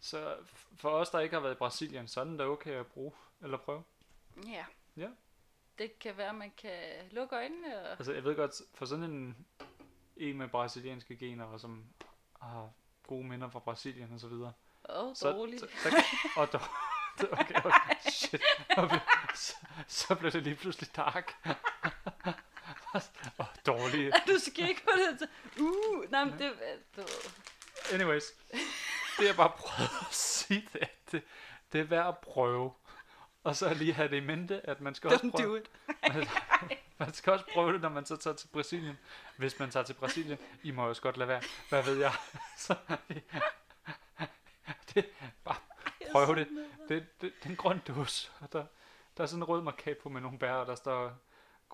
så for os, der ikke har været i Brasilien, så er den da okay at bruge, eller prøve. Ja. Ja. Det kan være, man kan lukke øjnene og... Altså, jeg ved godt, for sådan en, en med brasilianske gener, og som har gode minder fra Brasilien og så videre. Åh, oh, Så, dårligt. så, så, og dog, okay, okay, shit. Okay, så, så blev det lige pludselig dark. og dårlige. du skal ikke på det. Uh, nej, men det... Du. Anyways, det jeg bare prøvede at sige, det er, at det, det er værd at prøve. Og så lige have det i mente, at man skal også Don't do prøve, it. man skal også prøve det, når man så tager til Brasilien. Hvis man tager til Brasilien, I må også godt lade være. Hvad ved jeg? Så, det, bare prøv det. Det, det, det er en grøn dåse, der, der er sådan en rød markat på med nogle bær, og der står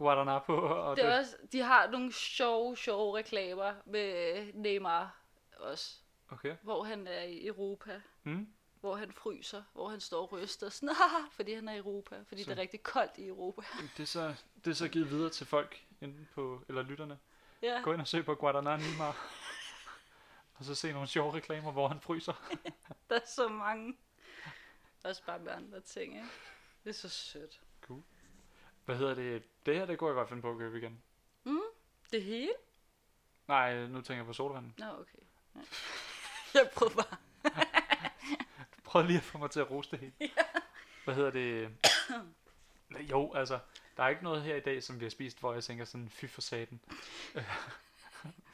Guaraná på. Og Det er også, de har nogle sjove, sjove reklamer med Neymar også, Okay. hvor han er i Europa. Mm. hvor han fryser, hvor han står og ryster, sådan, "Haha," fordi han er i Europa, fordi Så- det er rigtig koldt i Europa. Det er så, det er så givet videre til folk, inde på, eller lytterne. Ja, Gå ind og søg på Guadalajara og så se nogle sjove reklamer, hvor han fryser. der er så mange. Også bare med andre ting, ikke? Det er så sødt. Hvad hedder det? Det her, det kunne jeg godt finde på at købe igen. Det hele? Nej, nu tænker jeg på sodavand. Nå, okay. Ja. Jeg prøver bare. Prøv lige at få mig til at rose det hele. Hvad hedder det? jo, altså, der er ikke noget her i dag, som vi har spist, hvor jeg tænker sådan, fy for saten.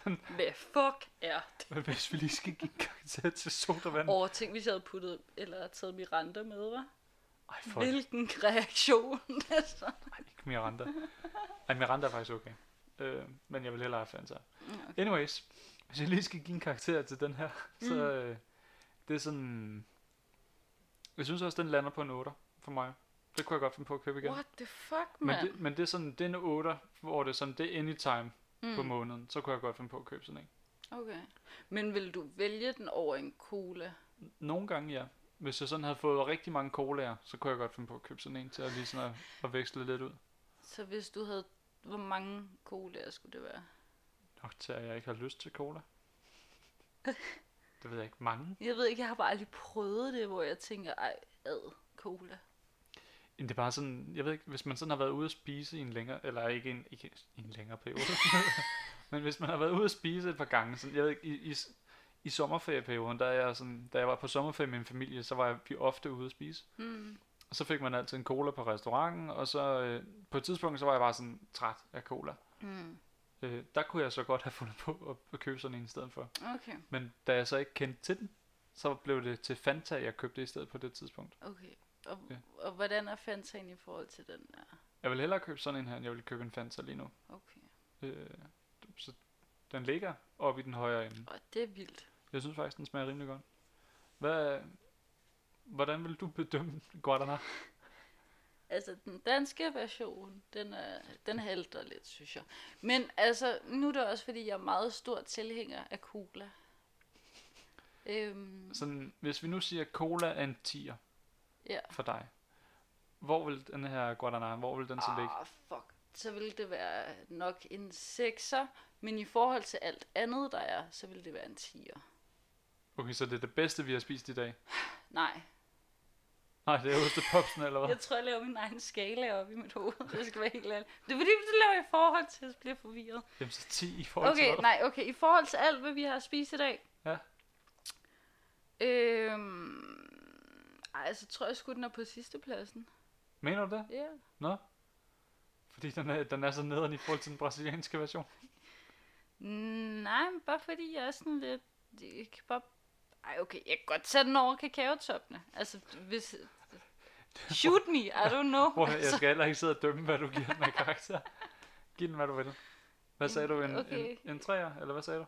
Hvad fuck er det? Men hvis vi lige skal give en karakter til sodavand. Åh, tænk, hvis jeg havde puttet, eller taget Miranda med, hva'? Ej, for Hvilken reaktion. altså. Ej, ikke Miranda. Ej, Miranda er faktisk okay. Øh, men jeg vil hellere have Fanta. Mm, okay. Anyways, hvis jeg lige skal give en karakter til den her, så Mm. øh, det er sådan... Jeg synes også, den lander på en 8 for mig. Det kunne jeg godt finde på at købe igen. What the fuck, Men man? det, men det er sådan, det er en 8, hvor det er sådan, det er anytime mm. på mm. måneden. Så kunne jeg godt finde på at købe sådan en. Okay. Men vil du vælge den over en cola? Nogle gange, ja. Hvis jeg sådan havde fået rigtig mange colaer, så kunne jeg godt finde på at købe sådan en til at lige sådan at, at veksle lidt ud. Så hvis du havde... Hvor mange colaer skulle det være? Nok til, at jeg ikke har lyst til cola. Det ved jeg ikke. Mange. Jeg ved ikke, jeg har bare aldrig prøvet det, hvor jeg tænker, ej, ad, cola. Men det er bare sådan, jeg ved ikke, hvis man sådan har været ude at spise i en længere, eller ikke en, ikke en længere periode, men hvis man har været ude at spise et par gange, sådan, jeg ved ikke, i, i, i sommerferieperioden, der er jeg sådan, da jeg var på sommerferie med min familie, så var jeg, vi ofte ude at spise. Mm. Og så fik man altid en cola på restauranten, og så øh, på et tidspunkt, så var jeg bare sådan træt af cola. Mm. Øh, der kunne jeg så godt have fundet på at, at købe sådan en i stedet for. Okay, Men da jeg så ikke kendte til den, så blev det til Fanta, jeg købte i stedet på det tidspunkt. okay. Og, Ja. og hvordan er Fantaen i forhold til den der? Jeg vil hellere købe sådan en her, end jeg vil købe en Fanta lige nu. Okay. Øh, så den ligger oppe i den højre ende. Og det er vildt. Jeg synes faktisk, den smager rimelig godt. Hvad, hvordan vil du bedømme Guadana? Altså, den danske version, den, er, den halter lidt, synes jeg. Men altså, nu er det også, fordi jeg er meget stor tilhænger af cola. Øhm, Sådan, hvis vi nu siger, at cola er en 10'er ja. for dig, hvor vil den her Guadana, hvor vil den så ligge? Ah, fuck. Så vil det være nok en 6'er, men i forhold til alt andet, der er, så vil det være en 10'er. Okay, så det er det bedste, vi har spist i dag. Nej, Nej, det er ostepopsen, eller hvad? jeg tror, jeg laver min egen skala op i mit hoved. Det skal være helt ærligt. Det er fordi, det laver jeg i forhold til, at jeg bliver forvirret. Jamen, så 10 i forhold til Okay, nej, okay. I forhold til alt, hvad vi har spist i dag. Ja. Øhm, ej, så tror jeg sgu, den er på sidste pladsen. Mener du det? Ja. Nå? Fordi den er, den er så nederen i forhold til den brasilianske version. Nej, men bare fordi jeg er sådan lidt... Jeg kan bare... Ej, okay, jeg kan godt tage den over kakaotoppene. Altså, hvis... Shoot me, I don't know. Prøv, høre, jeg altså, skal heller ikke sidde og dømme, hvad du giver den af karakter. Giv den, hvad du vil. Hvad sagde du? En, Okay. en, en træer, eller hvad sagde du?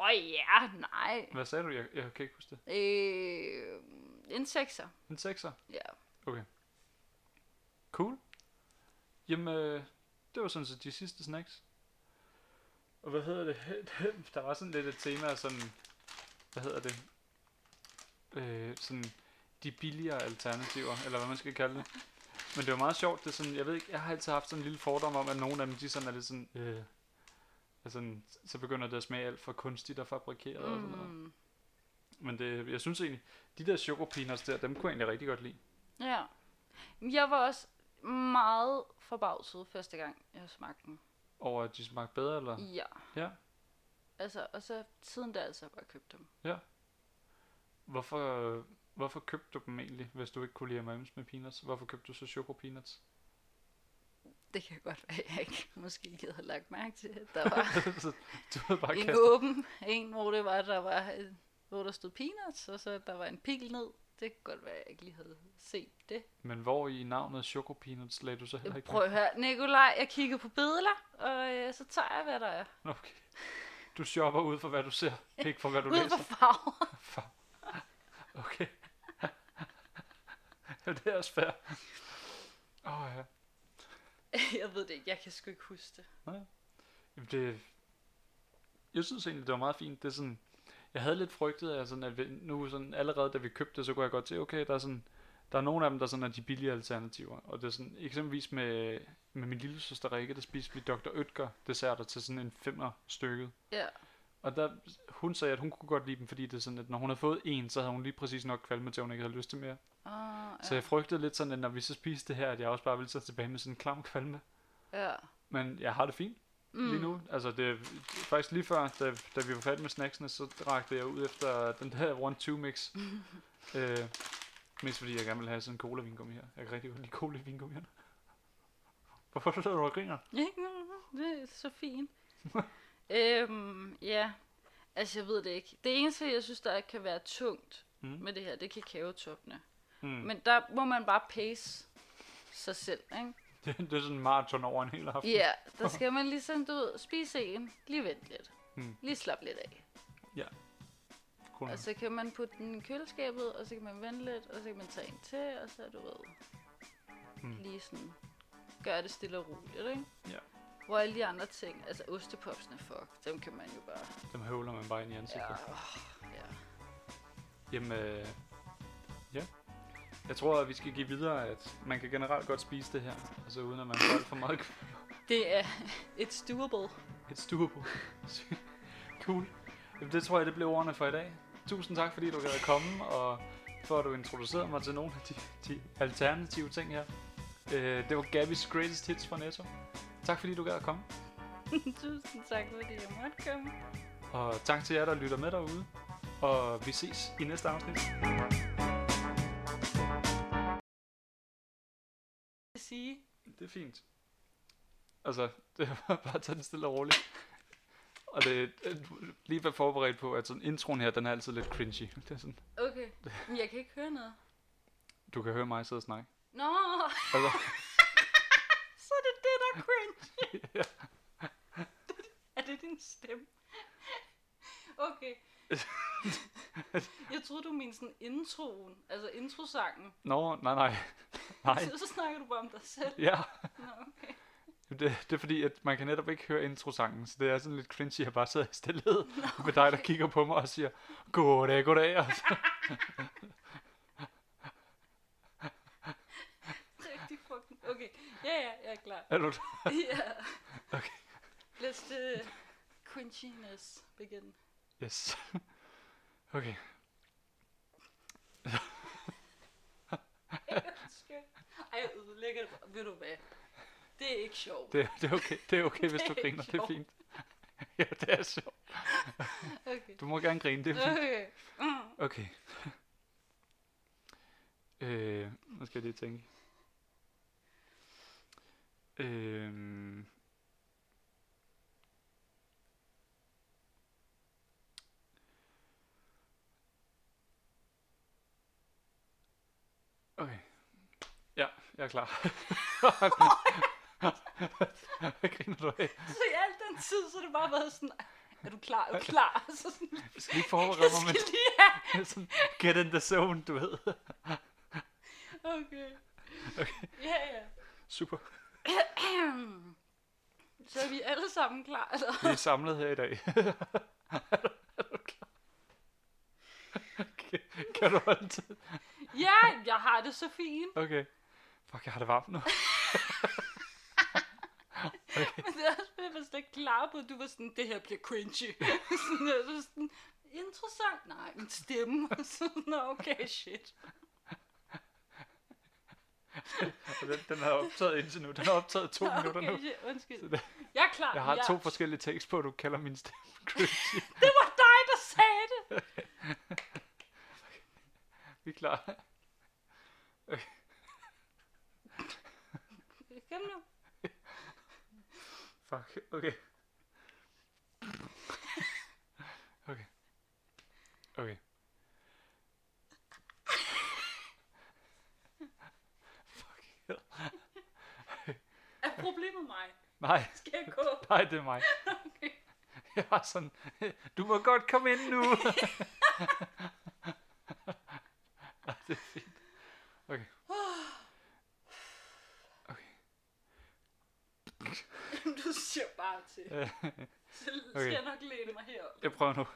Åh oh, ja, nej. Hvad sagde du? Jeg, jeg kan ikke huske det. Øh, en sekser. En sekser? Ja. Cool. Jamen, øh, det var sådan set de sidste snacks. Og hvad hedder det? Der var sådan lidt et tema sådan, hvad hedder det? Øh, sådan de billigere alternativer, eller hvad man skal kalde det. Men det var meget sjovt, det er sådan, jeg ved ikke, jeg har altid haft sådan en lille fordom om, at nogle af dem, de sådan er lidt sådan, øh, altså, så begynder det at smage alt for kunstigt og fabrikeret og sådan noget. Mm, Men det, jeg synes egentlig, de der choco peanuts der, dem kunne jeg egentlig rigtig godt lide. ja. Jeg var også meget forbavset første gang, jeg smagte den. Over at de smagte bedre, eller? Ja. Ja. Altså, og så siden da altså bare købt dem. Hvorfor, hvorfor købte du dem egentlig, hvis du ikke kunne lide M&M's med peanuts? Hvorfor købte du så choco peanuts? Det kan godt være, jeg ikke måske ikke havde lagt mærke til, at der var du havde bare en kastet. åben en, hvor det var, der var, en- hvor der stod peanuts, og så der var en pil ned. Det kan godt være, at jeg ikke lige havde set det. Men hvor i navnet choco peanuts lagde du så heller ikke Prøv at høre, Nikolaj, jeg kigger på billeder, og øh, så tager jeg, hvad der er. Okay. Du shopper ud for, hvad du ser, ikke for, hvad du Ud læser. for farver. Okay. ja, det er også fair. Åh oh, ja. jeg ved det ikke, jeg kan sgu ikke huske det. Jamen, det, jeg synes egentlig, det var meget fint. Det er sådan, Jeg havde lidt frygtet, at, sådan, at vi, nu sådan, allerede da vi købte det, så kunne jeg godt se, okay, der er sådan, der er nogle af dem, der sådan er de billige alternativer. Og det er sådan, eksempelvis med, med min lille søster Rikke, der spiste vi Dr. Oetker desserter til sådan en femmer stykket. Ja. Og der, hun sagde, at hun kunne godt lide dem, fordi det er sådan, at når hun havde fået en, så havde hun lige præcis nok kvalme til, at hun ikke havde lyst til mere. Ah, Så jeg frygtede lidt sådan, at når vi så spiste det her, at jeg også bare ville sidde tilbage med sådan en klam kvalme. ja. Men jeg har det fint mm. lige nu. Altså det faktisk lige før, da, da vi var færdige med snacksene, så rakte jeg ud efter den der one two mix. øh, mest fordi jeg gerne vil have sådan en cola vingummi her. Jeg kan rigtig godt lide cola vingummierne. Hvorfor sidder du og griner? Det er så fint. øhm, ja, altså jeg ved det ikke. Det eneste, jeg synes, der kan være tungt Mm. med det her, det er kakaotoppene. Mm. Men der må man bare pace sig selv, ikke? Det, det er sådan en maraton over en hel aften. Ja, der skal man ligesom, du ved, spise en, lige vente lidt. Mm. Lige slappe lidt af. Cool. Og så kan man putte den i køleskabet, og så kan man vente lidt, og så kan man tage en til, og så du ved, Mm. lige sådan, gøre det stille og roligt, ikke? Ja. Hvor alle de andre ting, altså ostepopsene, fuck, dem kan man jo bare, Dem høvler man bare ind i ansigtet. ja, åh, ja. Jamen, øh, ja. Jeg tror, at vi skal give videre, at man kan generelt godt spise det her, altså uden at man får for meget Det er, it's doable. et stuerbord. cool. Jamen, det tror jeg, det blev ordene for i dag. Tusind tak, fordi du gad at komme, og for at du introducerede mig til nogle af de, de alternative ting her. Øh, det var Gabby's Greatest Hits fra Netto. Tak fordi du gad at komme. Tusind tak, fordi jeg måtte komme. Og tak til jer, der lytter med derude. Og vi ses i næste afsnit. Sige, Det er fint. Altså, det var bare tage den stille og roligt. Og det det- lige være forberedt på, at sådan introen her, den er altid lidt cringy. Det er sådan, okay, men jeg kan ikke høre noget. du kan høre mig sidde og snakke. Nå, Altså, så er cringe. er det din stemme? Okay. jeg troede, du mente sådan introen, altså introsangen. Nå, nej, nej. Nej, Så, så snakker du bare om dig selv. ja. Nå, okay. Det, det er fordi, at man kan netop ikke høre introsangen, så det er sådan lidt cringy, at jeg bare sidder i stillhed med dig, der kigger på mig og siger, goddag, goddag. Og så, Rigtig fucking... Okay, ja, ja, jeg er klar. er du Ja. Okay. Let's the cringiness begin. Yes. Okay. Ej, jeg ødelægger det. Ved du hvad? Det er ikke sjovt. Det, det, er okay. det er okay, hvis Det du er griner. ikke Det er fint. Ja, det er sjovt. Okay. Du må gerne grine, det er fint. Okay. Mm. Okay. øh, nu skal jeg lige tænke. Øh, okay. Ja, jeg er klar. Hvad griner du af? Så i al den tid, så har det bare været sådan, er du klar? Er du klar? Så sådan, Jeg skal lige forberede mig lige have. sådan, get in the zone, du ved. Okay. Ja, ja. Super. Så er vi alle sammen klar, eller? Vi er samlet her i dag. er, du, er du klar? Okay. Kan du holde til? Ja, jeg har det så fint. Okay. Fuck, jeg har det varmt nu. Men det er også, fordi jeg var slet ikke klar på, at du var sådan, det her bliver cringy. sådan, jeg var sådan, interessant. Nej, min stemme. sådan, "Nå, okay, shit. Og Den, den har optaget indtil nu. Den har optaget to Nå, minutter nu. okay. Undskyld. Så det, Jeg er klar. jeg har ja. to forskellige takes på, du kalder min stemme cringy. Det var dig, der sagde det. Vi er klar. Kom nu. Fuck, okay. Okay. Okay. Fuck. hell. Er problemet mig? Nej, Skal jeg gå? nej, det er mig. Okay. Jeg har sådan, du må godt komme ind nu. Det er fint. Okay. Okay. Du siger bare til. Så skal Okay. jeg nok læne mig herop. Jeg prøver nu.